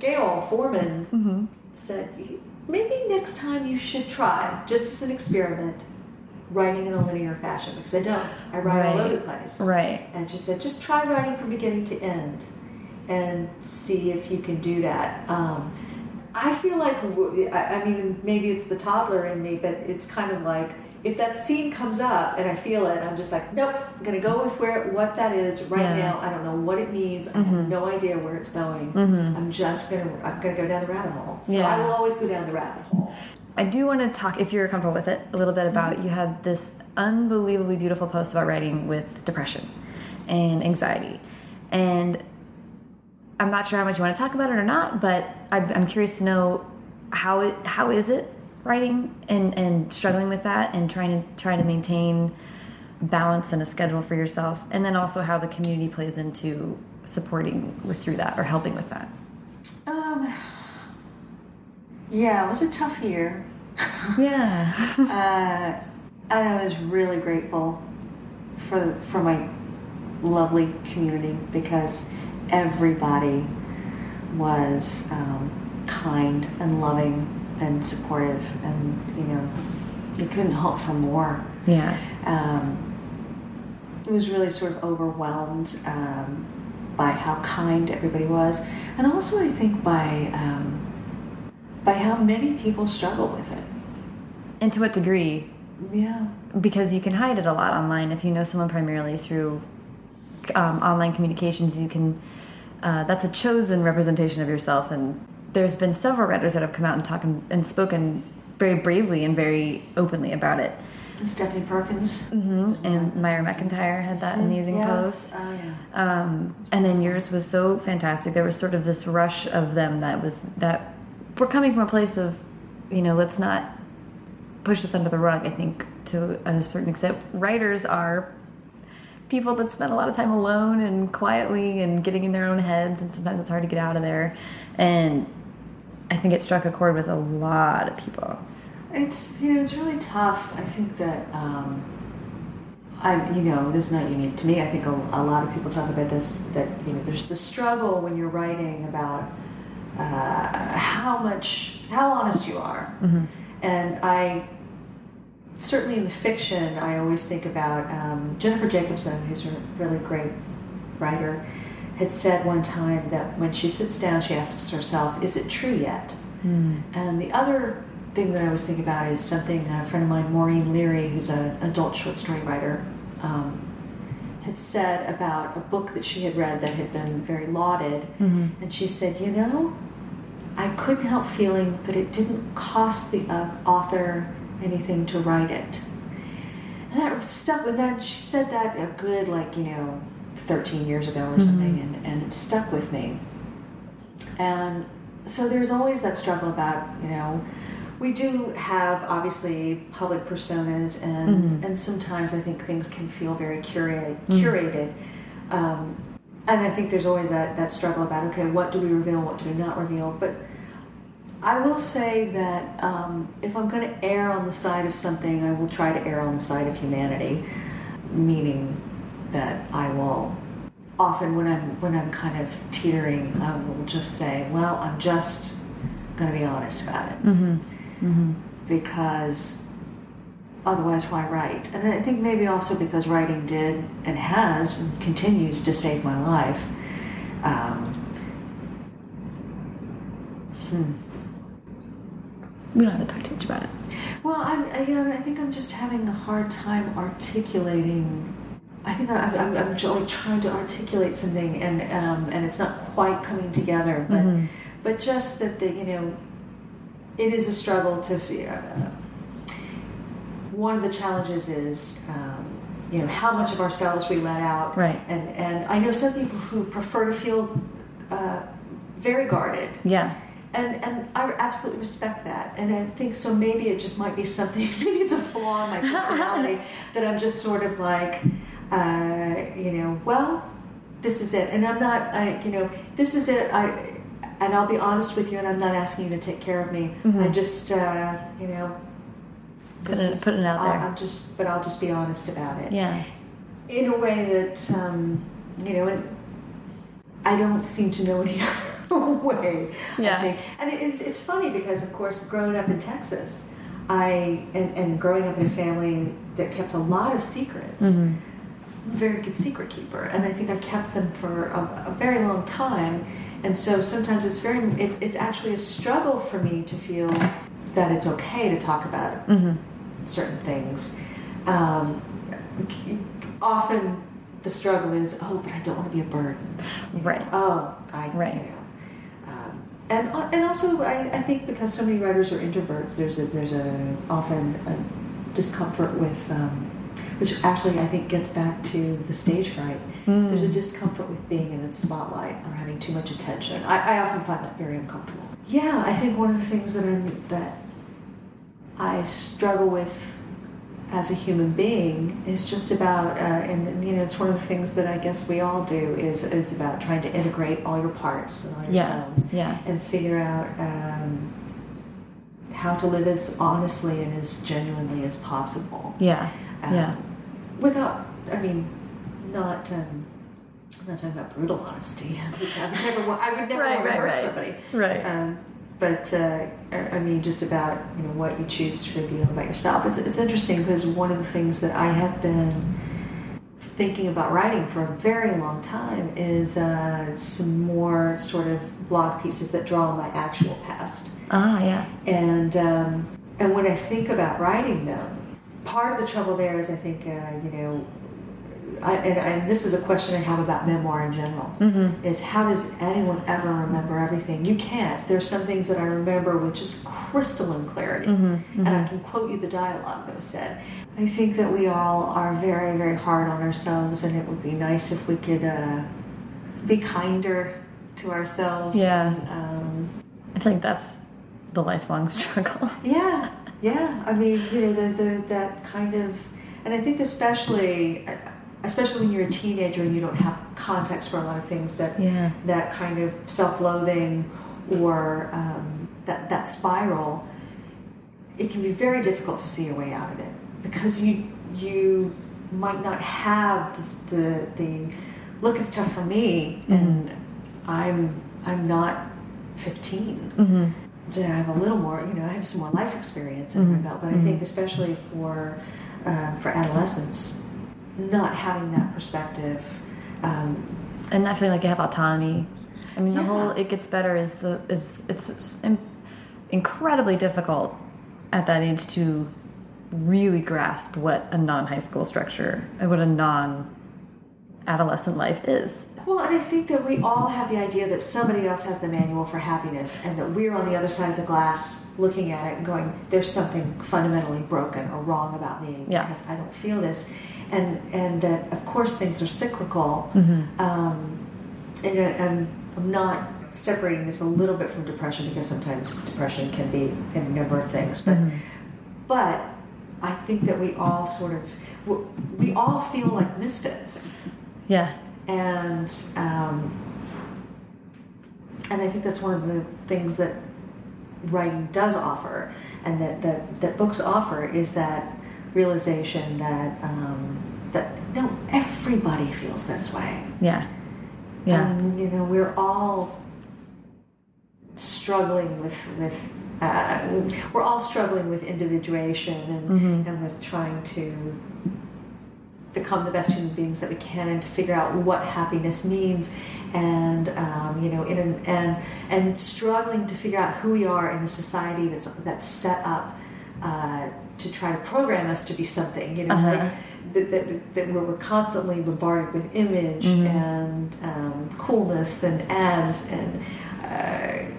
Gayle Forman mm -hmm. said, maybe next time you should try, just as an experiment, writing in a linear fashion because I don't. I write right. all over the place. Right. And she said, just try writing from beginning to end and see if you can do that. Um, I feel like I mean maybe it's the toddler in me, but it's kind of like if that scene comes up and I feel it, I'm just like, nope, I'm gonna go with where what that is right yeah. now. I don't know what it means. Mm -hmm. I have mm-hmm. no idea where it's going. Mm -hmm. I'm just gonna I'm gonna go down the rabbit hole. So yeah. I will always go down the rabbit hole. I do want to talk, if you're comfortable with it, a little bit about you had this unbelievably beautiful post about writing with depression and anxiety, and I'm not sure how much you want to talk about it or not, but I'm curious to know how it how is it writing and and struggling with that and trying to try to maintain balance and a schedule for yourself and then also how the community plays into supporting with through that or helping with that. Um yeah it was a tough year. Yeah. Uh, and i was really grateful for for my lovely community because everybody was um, kind and loving and supportive, and you know, you couldn't hope for more. Yeah. Um, it was really sort of overwhelmed um, by how kind everybody was, and also I think by um, by how many people struggle with it. And to what degree? Yeah. Because you can hide it a lot online. If you know someone primarily through um, online communications, you can. Uh, that's a chosen representation of yourself, and there's been several writers that have come out and talked and, and spoken very bravely and very openly about it. Stephanie Perkins. Mm -hmm. And Myra McEntire had that mm-hmm. amazing yes. post. Oh, yeah. Um, and then yours was so fantastic. There was sort of this rush of them that was that we're coming from a place of, you know, let's not push this under the rug. I think to a certain extent, writers are people that spend a lot of time alone and quietly and getting in their own heads, and sometimes it's hard to get out of there. And I think it struck a chord with a lot of people. It's you know it's really tough. I think that um, I you know this is not unique to me. I think a, a, lot of people talk about this that you know there's the struggle when you're writing about uh, how much how honest you are, mm -hmm. and I certainly in the fiction I always think about um, Jennifer Jacobson, who's a really great writer had said one time that when she sits down, she asks herself, Is it true yet? Mm. And the other thing that I was thinking about is something a friend of mine, Maureen Leary, who's an adult short story writer, um, had said about a book that she had read that had been very lauded. Mm -hmm. And she said, You know, I couldn't help feeling that it didn't cost the uh, author anything to write it. And that stuck with that. She said that a good, like, you know, 13 years ago or mm -hmm. something, and, and it stuck with me. And so there's always that struggle about, you know, we do have obviously public personas, and mm -hmm. and sometimes I think things can feel very curated. Mm-hmm. curated. Um, and I think there's always that, that struggle about, okay, what do we reveal, what do we not reveal? But I will say that um, if I'm going to err on the side of something, I will try to err on the side of humanity, meaning that I will often when I'm when I'm kind of teetering, I will just say, "Well, I'm just going to be honest about it," mm -hmm. Mm -hmm. because otherwise, why write? And I think maybe also because writing did and has and continues to save my life. Um, hmm. We don't have to talk too much about it. Well, I'm, I, you know, I think I'm just having a hard time articulating I think I'm, I'm, I'm trying to articulate something, and um, and it's not quite coming together. But mm -hmm. but just that the you know, it is a struggle to. Uh, one of the challenges is. Um, you know how much of ourselves we let out, right? And and I know some people who prefer to feel uh, very guarded, yeah and and I absolutely respect that, and I think so. Maybe it just might be something. Maybe it's a flaw in my personality that I'm just sort of like, uh, you know, well, this is it. And I'm not, I, you know, this is it. I, and I'll be honest with you, and I'm not asking you to take care of me. Mm -hmm. I just, uh, you know, put it, is, put it out there. I'll, I'll, just, but I'll just be honest about it. Yeah. In a way that, um, you know, and I don't seem to know any other way. Yeah. I. And it, it's, it's funny because, of course, growing up in Texas, I and, and growing up in a family that kept a lot of secrets. Mm -hmm very good secret keeper, and I think I kept them for a, a very long time. and so sometimes it's very it's, it's actually a struggle for me to feel that it's okay to talk about certain things. Um, often the struggle is, oh, but I don't want to be a burden. Right. Oh, I Right. can't. Um, and and also, I, I think because so many writers are introverts, there's a there's a often a discomfort with, um, which actually I think gets back to the stage fright. Mm. There's a discomfort with being in the spotlight or having too much attention. I, I often find that very uncomfortable. Yeah, I think one of the things that I'm that I struggle with as a human being is just about, uh, and, you know, it's one of the things that I guess we all do is is about trying to integrate all your parts and all your Yeah, selves, yeah. and figure out um, how to live as honestly and as genuinely as possible. Yeah. Um, Yeah. Without, I mean, not. Um, I'm not talking about brutal honesty. I would never. I would never Right, want to right, hurt right. somebody. Right. Um, but uh, I I mean, just about you know what you choose to reveal about yourself. It's it's interesting because one of the things that I have been thinking about writing for a very long time is uh, some more sort of blog pieces that draw on my actual past. Ah, yeah. And um, and when I think about writing them, part of the trouble there is I think uh, you know, I, and, and this is a question I have about memoir in general. Mm-hmm. Is how does anyone ever remember everything? You can't. There's some things that I remember with just crystalline clarity, Mm-hmm. and I can quote you the dialogue that was said. I think that we all are very, very hard on ourselves, and it would be nice if we could uh, be kinder to ourselves. Yeah. and, um, I think that's the lifelong struggle. yeah, yeah. I mean, you know, the, the, that kind of, and I think especially, especially when you're a teenager and you don't have context for a lot of things, that Yeah. that kind of self-loathing or um, that that spiral, it can be very difficult to see a way out of it because you you might not have this, the the look. It's tough for me, and I'm I'm not 15. Mm-hmm. I have a little more, you know, I have some more life experience under my belt, but I think especially for uh, for adolescents, not having that perspective. Um, and not feeling like you have autonomy. I mean, the Yeah. whole "it gets better" is the is it's in- incredibly difficult at that age to really grasp what a non-high school structure, and what a non-adolescent life is. well, and I think that we all have the idea that somebody else has the manual for happiness, and that we're on the other side of the glass looking at it and going, "There's something fundamentally broken or wrong about me Yeah. because I don't feel this," and and that of course things are cyclical. Mm-hmm. Um, and I- I'm, I'm not separating this a little bit from depression because sometimes depression can be in a number of things, but mm-hmm. but I think that we all sort of we all feel like misfits, Yeah, and um, and I think that's one of the things that writing does offer, and that that, that books offer is that realization that um, that no everybody feels this way. yeah, yeah. And, you know, we're all struggling with with uh, we're all struggling with individuation and Mm-hmm. and with trying to become the best human beings that we can and to figure out what happiness means and um, you know in an, and and struggling to figure out who we are in a society that's that's set up uh, to try to program us to be something you know Uh-huh. like that, that, that we're constantly bombarded with image Mm-hmm. and um, coolness and ads and uh,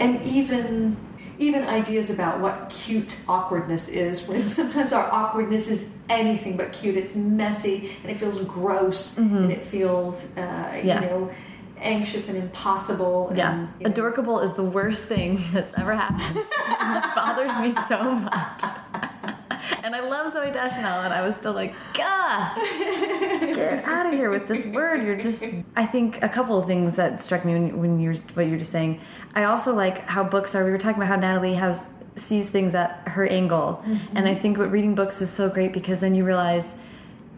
and even even ideas about what cute awkwardness is when sometimes our awkwardness is anything but cute it's messy and it feels gross and it feels uh. Yeah. you know anxious and impossible Yeah, and, you know, adorkable is the worst thing that's ever happened. it bothers me so much. And I love Zooey Deschanel, and I was still like, God, get out of here with this word. You're just. I think a couple of things that struck me when, when you were what you were just saying. I also like how books are. We were talking about how Natalie has sees things at her angle, mm-hmm. and I think what reading books is so great because then you realize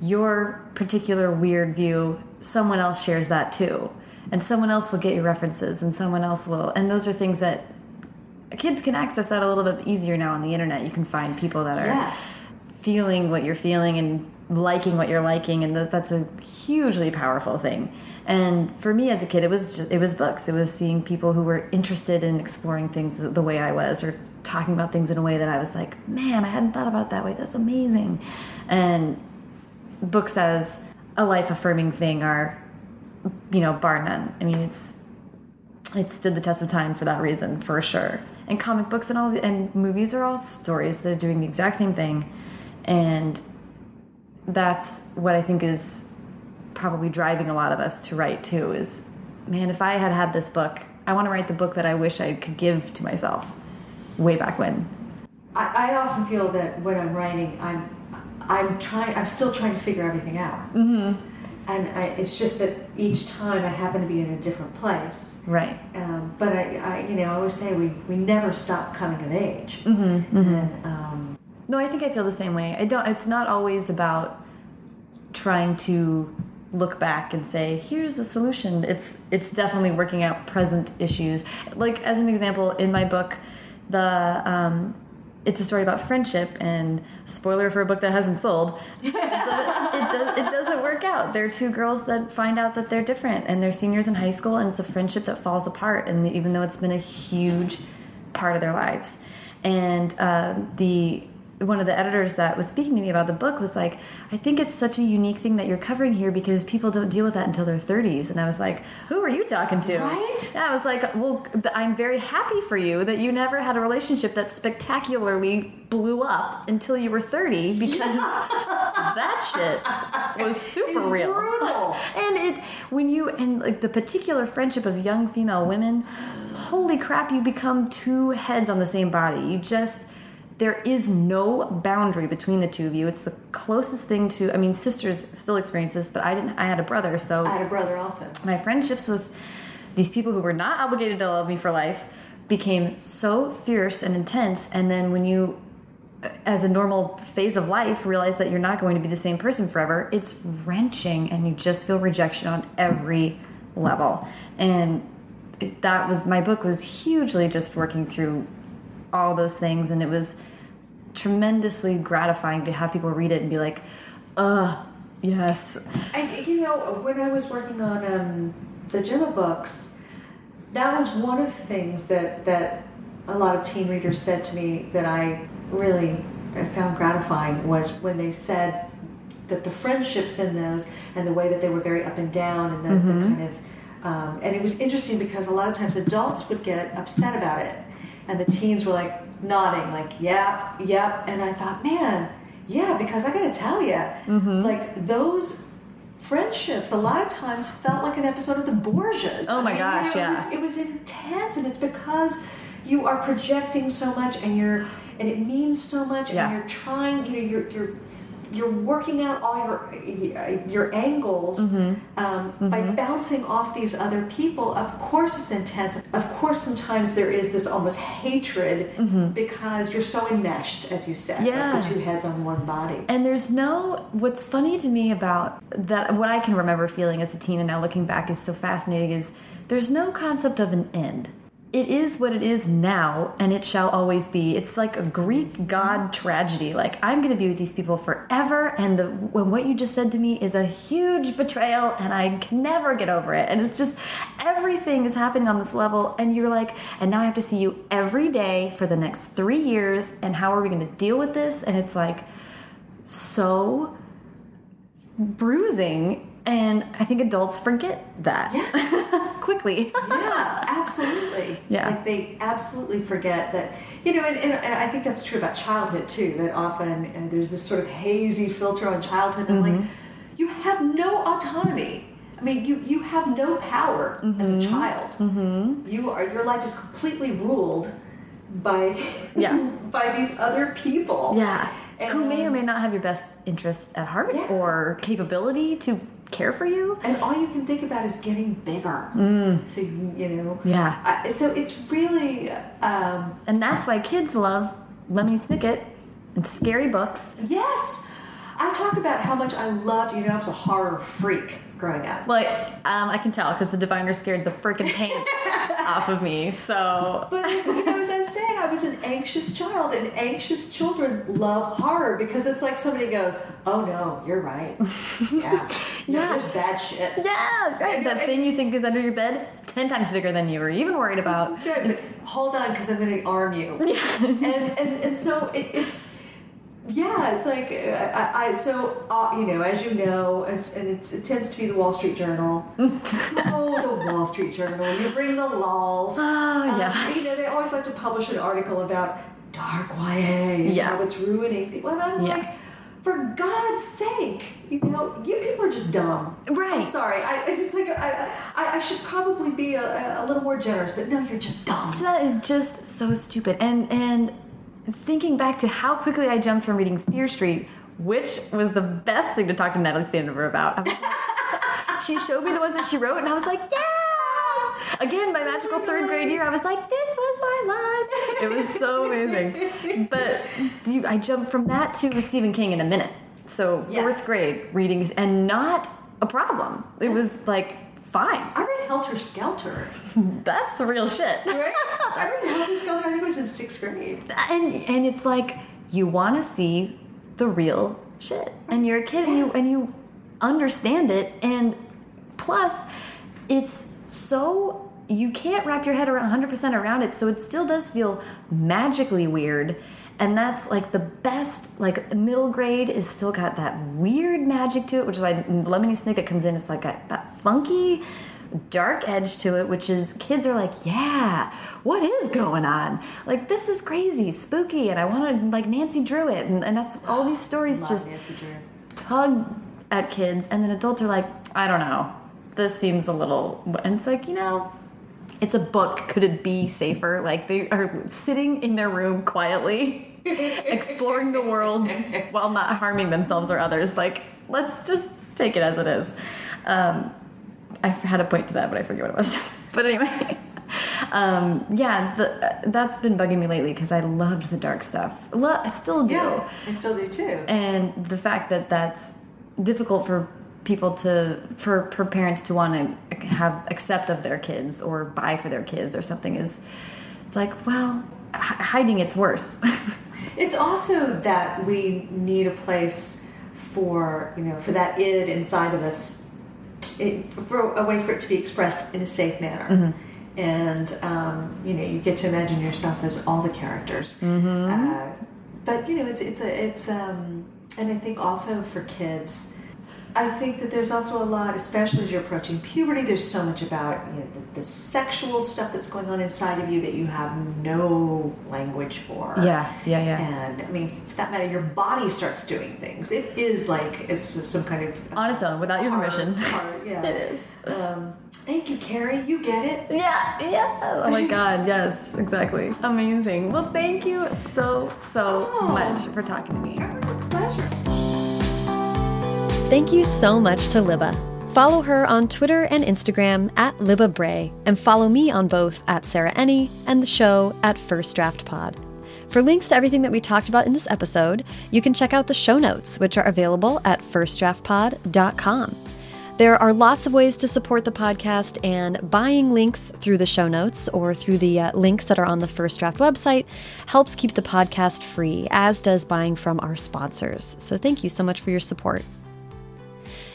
your particular weird view, someone else shares that too. And someone else will get your references, and someone else will. And those are things that kids can access that a little bit easier now on the internet. You can find people that are yes feeling what you're feeling and liking what you're liking, and that's a hugely powerful thing. And for me as a kid, it was just, it was books. It was seeing people who were interested in exploring things the, the way I was, or talking about things in a way that I was like, man, I hadn't thought about that way. That's amazing. And books as a life affirming thing are, you know, bar none. I mean, it's it stood the test of time for that reason, for sure. And comic books and all and movies are all stories that are doing the exact same thing, and that's what I think is probably driving a lot of us to write too. Is man, if I had had this book, I want to write the book that I wish I could give to myself way back when. I, I often feel that when I'm writing, I'm I'm trying. I'm still trying to figure everything out. Mm-hmm. And I, it's just that each time I happen to be in a different place. Right. Um, but I, I, you know, I always say we, we never stop coming of age. Mm-hmm, And um, No, I think I feel the same way. I don't. It's not always about trying to look back and say, "Here's the solution." It's it's definitely working out present issues. Like as an example, in my book, the um, it's a story about friendship, and spoiler for a book that hasn't sold. it, does, it doesn't work out. There are two girls that find out that they're different, and they're seniors in high school, and it's a friendship that falls apart. And even though it's been a huge part of their lives, and uh, the one of the editors that was speaking to me about the book was like, I think it's such a unique thing that you're covering here because people don't deal with that until their 30s. And I was like, who are you talking to? Right? Yeah, I was like, well, I'm very happy for you that you never had a relationship that spectacularly blew up until you were 30 because that shit was super It's real. brutal. and it, when you, and like the particular friendship of young female women, holy crap, you become two heads on the same body. You just, there is no boundary between the two of you. It's the closest thing to, I mean, sisters still experience this, but I didn't, I had a brother, so I had a brother also. my friendships with these people who were not obligated to love me for life became so fierce and intense and then when you as a normal phase of life realize that you're not going to be the same person forever it's wrenching and you just feel rejection on every level and that was my book was hugely just working through all those things and it was tremendously gratifying to have people read it and be like uh yes. I, you know, when I was working on um, the Gemma books, that was one of the things that that a lot of teen readers said to me that I really found gratifying was when they said that the friendships in those and the way that they were very up and down and the, the kind of um, and it was interesting because a lot of times adults would get upset about it and the teens were like nodding like yeah yep and i thought man yeah because i gotta tell you mm-hmm. like those friendships a lot of times felt like an episode of the borgias Oh my I mean, gosh, you know, yeah. it was, it was intense and it's because you are projecting so much and you're and it means so much Yeah. and you're trying you know you're you're you're working out all your your angles Mm-hmm. um, by bouncing off these other people. Of course, it's intense. Of course, sometimes there is this almost hatred because you're so enmeshed, as you said, Mm-hmm. Yeah. like the two heads on one body. And there's no, what's funny to me about that, what I can remember feeling as a teen and now looking back is so fascinating is there's no concept of an end. It is what it is now, and it shall always be. It's like a Greek god tragedy. Like, I'm going to be with these people forever, and the, when what you just said to me is a huge betrayal, and I can never get over it. And it's just everything is happening on this level, and you're like, and now I have to see you every day for the next three years, and how are we going to deal with this? And it's like, so bruising and i think adults forget that quickly yeah, absolutely. Yeah. Like they absolutely forget that, you know, and, and I think that's true about childhood too, that often uh, there's this sort of hazy filter on childhood. And Mm-hmm. like, you have no autonomy. I mean, you, you have no power as Mm-hmm. a child. You are, your life is completely ruled by, Yeah. by these other people. yeah who may or may not have your best interests at heart Yeah. or capability to care for you And all you can think about is getting bigger. So, you, you know. Mm. Yeah. Uh, so it's really, um, and that's why kids love lemony snicket and scary books Yes. I talk about how much I loved, you know, I was a horror freak growing up. like um, i can tell because the diviner scared the freaking pants off of me. So, but as, you know, as I was saying, I was an anxious child, and anxious children love horror because it's like somebody goes, "Oh no, you're right. Yeah, Yeah. bad shit." yeah, right. That thing you think is under your bed, it's 10 times bigger than you were even worried about. That's right. But hold on, because I'm going to arm you. Yeah. and, and and so it, it's yeah, it's like uh, I, I so uh, you know as you know, it's, and it's, it tends to be the Wall Street Journal. oh, the Wall Street Journal. You bring the lols. Oh, yeah. Um, you know they always like to publish an article about dark YA and Yeah. how it's ruining people, and I'm Yeah. like. For God's sake, you know, you people are just dumb. Right. I'm sorry. I, it's just like I, I, I should probably be a, a little more generous, but no, you're just dumb. That is just so stupid. And and thinking back to how quickly I jumped from reading Fear Street, which was the best thing to talk to Natalie Standiford about. Like- she showed me the ones that she wrote, and I was like, yes! Again, my magical third grade year, I was like, this was my life. It was so amazing. But dude, I jumped from that to Stephen King in a minute. So fourth Yes. grade readings, and not a problem. It was like fine. I read Helter Skelter. That's the real shit. Right? I read Helter Skelter. I think it was in sixth grade. and and it's like you want to see the real shit and you're a kid and you and you understand it and plus it's so you can't wrap your head around 100% around it so it still does feel magically weird and that's like the best like middle grade is still got that weird magic to it which is why lemony snicket comes in. It's like a, that funky dark edge to it which is kids are like yeah what is going on? Like this is crazy spooky and i want to like nancy drew it. And, and that's all these stories just tug at kids and then adults are like i don't know. This seems a little and it's like you know it's a book. Could it be safer? Like they are sitting in their room quietly exploring the world while not harming themselves or others. Like let's just take it as it is. Um, i had a point to that but i forget what it was. But anyway um, yeah the, that's been bugging me lately because i loved the dark stuff. Lo- i still do. Yeah, I still do too. and the fact that that's difficult for people to for, for parents to want to have accept of their kids or buy for their kids or something is it's like well h- hiding it's worse It's also that we need a place for you know for that id inside of us, t- for a way for it to be expressed in a safe manner. And um, you know, you get to imagine yourself as all the characters. Uh, but you know, it's it's a it's um, and I think also for kids. I think that there's also a lot, especially as you're approaching puberty. There's so much about you know, the, the sexual stuff that's going on inside of you that you have no language for. yeah yeah yeah And I mean, for that matter, your body starts doing things. It is like it's some kind of on its own without your permission horror, yeah, it is Um, thank you, Carrie. You get it. yeah yeah oh my god yes exactly amazing well thank you so so Oh. much for talking to me Thank you so much to Libba. Follow her on Twitter and Instagram at Libba Bray, and follow me on both at Sarah Enni and the show at First Draft Pod. For links to everything that we talked about in this episode, you can check out the show notes, which are available at firstdraftpod.com. There are lots of ways to support the podcast, and buying links through the show notes or through the uh, links that are on the First Draft website helps keep the podcast free, as does buying from our sponsors. So thank you so much for your support.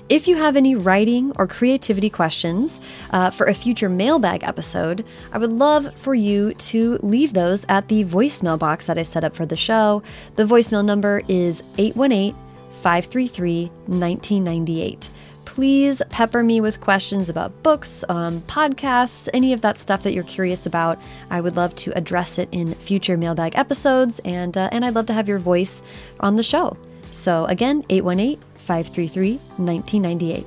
If you have any writing or creativity questions uh, for a future mailbag episode, I would love for you to leave those at the voicemail box that I set up for the show. The voicemail number is 818 533 1998. Please pepper me with questions about books, um, podcasts, any of that stuff that you're curious about. I would love to address it in future mailbag episodes, and uh, and I'd love to have your voice on the show. So again, 818 533 1998.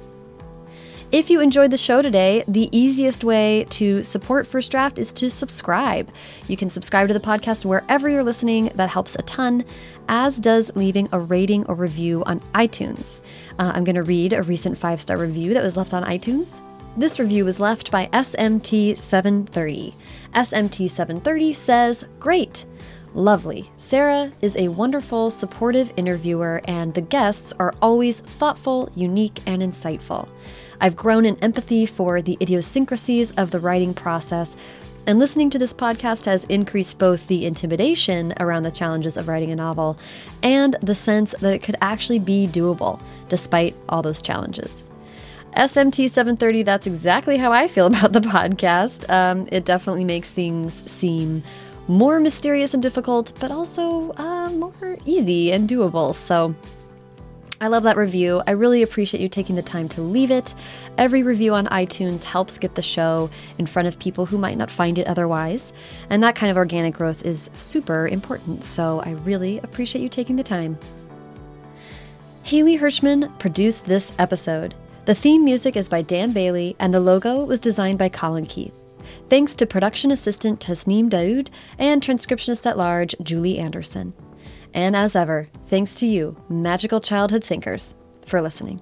If you enjoyed the show today, the easiest way to support First Draft is to subscribe. You can subscribe to the podcast wherever you're listening, that helps a ton, as does leaving a rating or review on iTunes. Uh, I'm going to read a recent five star review that was left on iTunes. This review was left by SMT730. SMT730 says, Great! Lovely. Sarah is a wonderful, supportive interviewer, and the guests are always thoughtful, unique, and insightful. I've grown in empathy for the idiosyncrasies of the writing process, And listening to this podcast has increased both the intimidation around the challenges of writing a novel and the sense that it could actually be doable despite all those challenges. SMT 730, that's exactly how I feel about the podcast. Um, it definitely makes things seem more mysterious and difficult, but also uh, more easy and doable. So I love that review. I really appreciate you taking the time to leave it. Every review on iTunes helps get the show in front of people who might not find it otherwise. And that kind of organic growth is super important. So I really appreciate you taking the time. Haley Hirschman produced this episode. The theme music is by Dan Bailey, and the logo was designed by Colin Keith. Thanks to production assistant Tasneem Daoud and transcriptionist at large Julie Anderson. And as ever, thanks to you, magical childhood thinkers, for listening.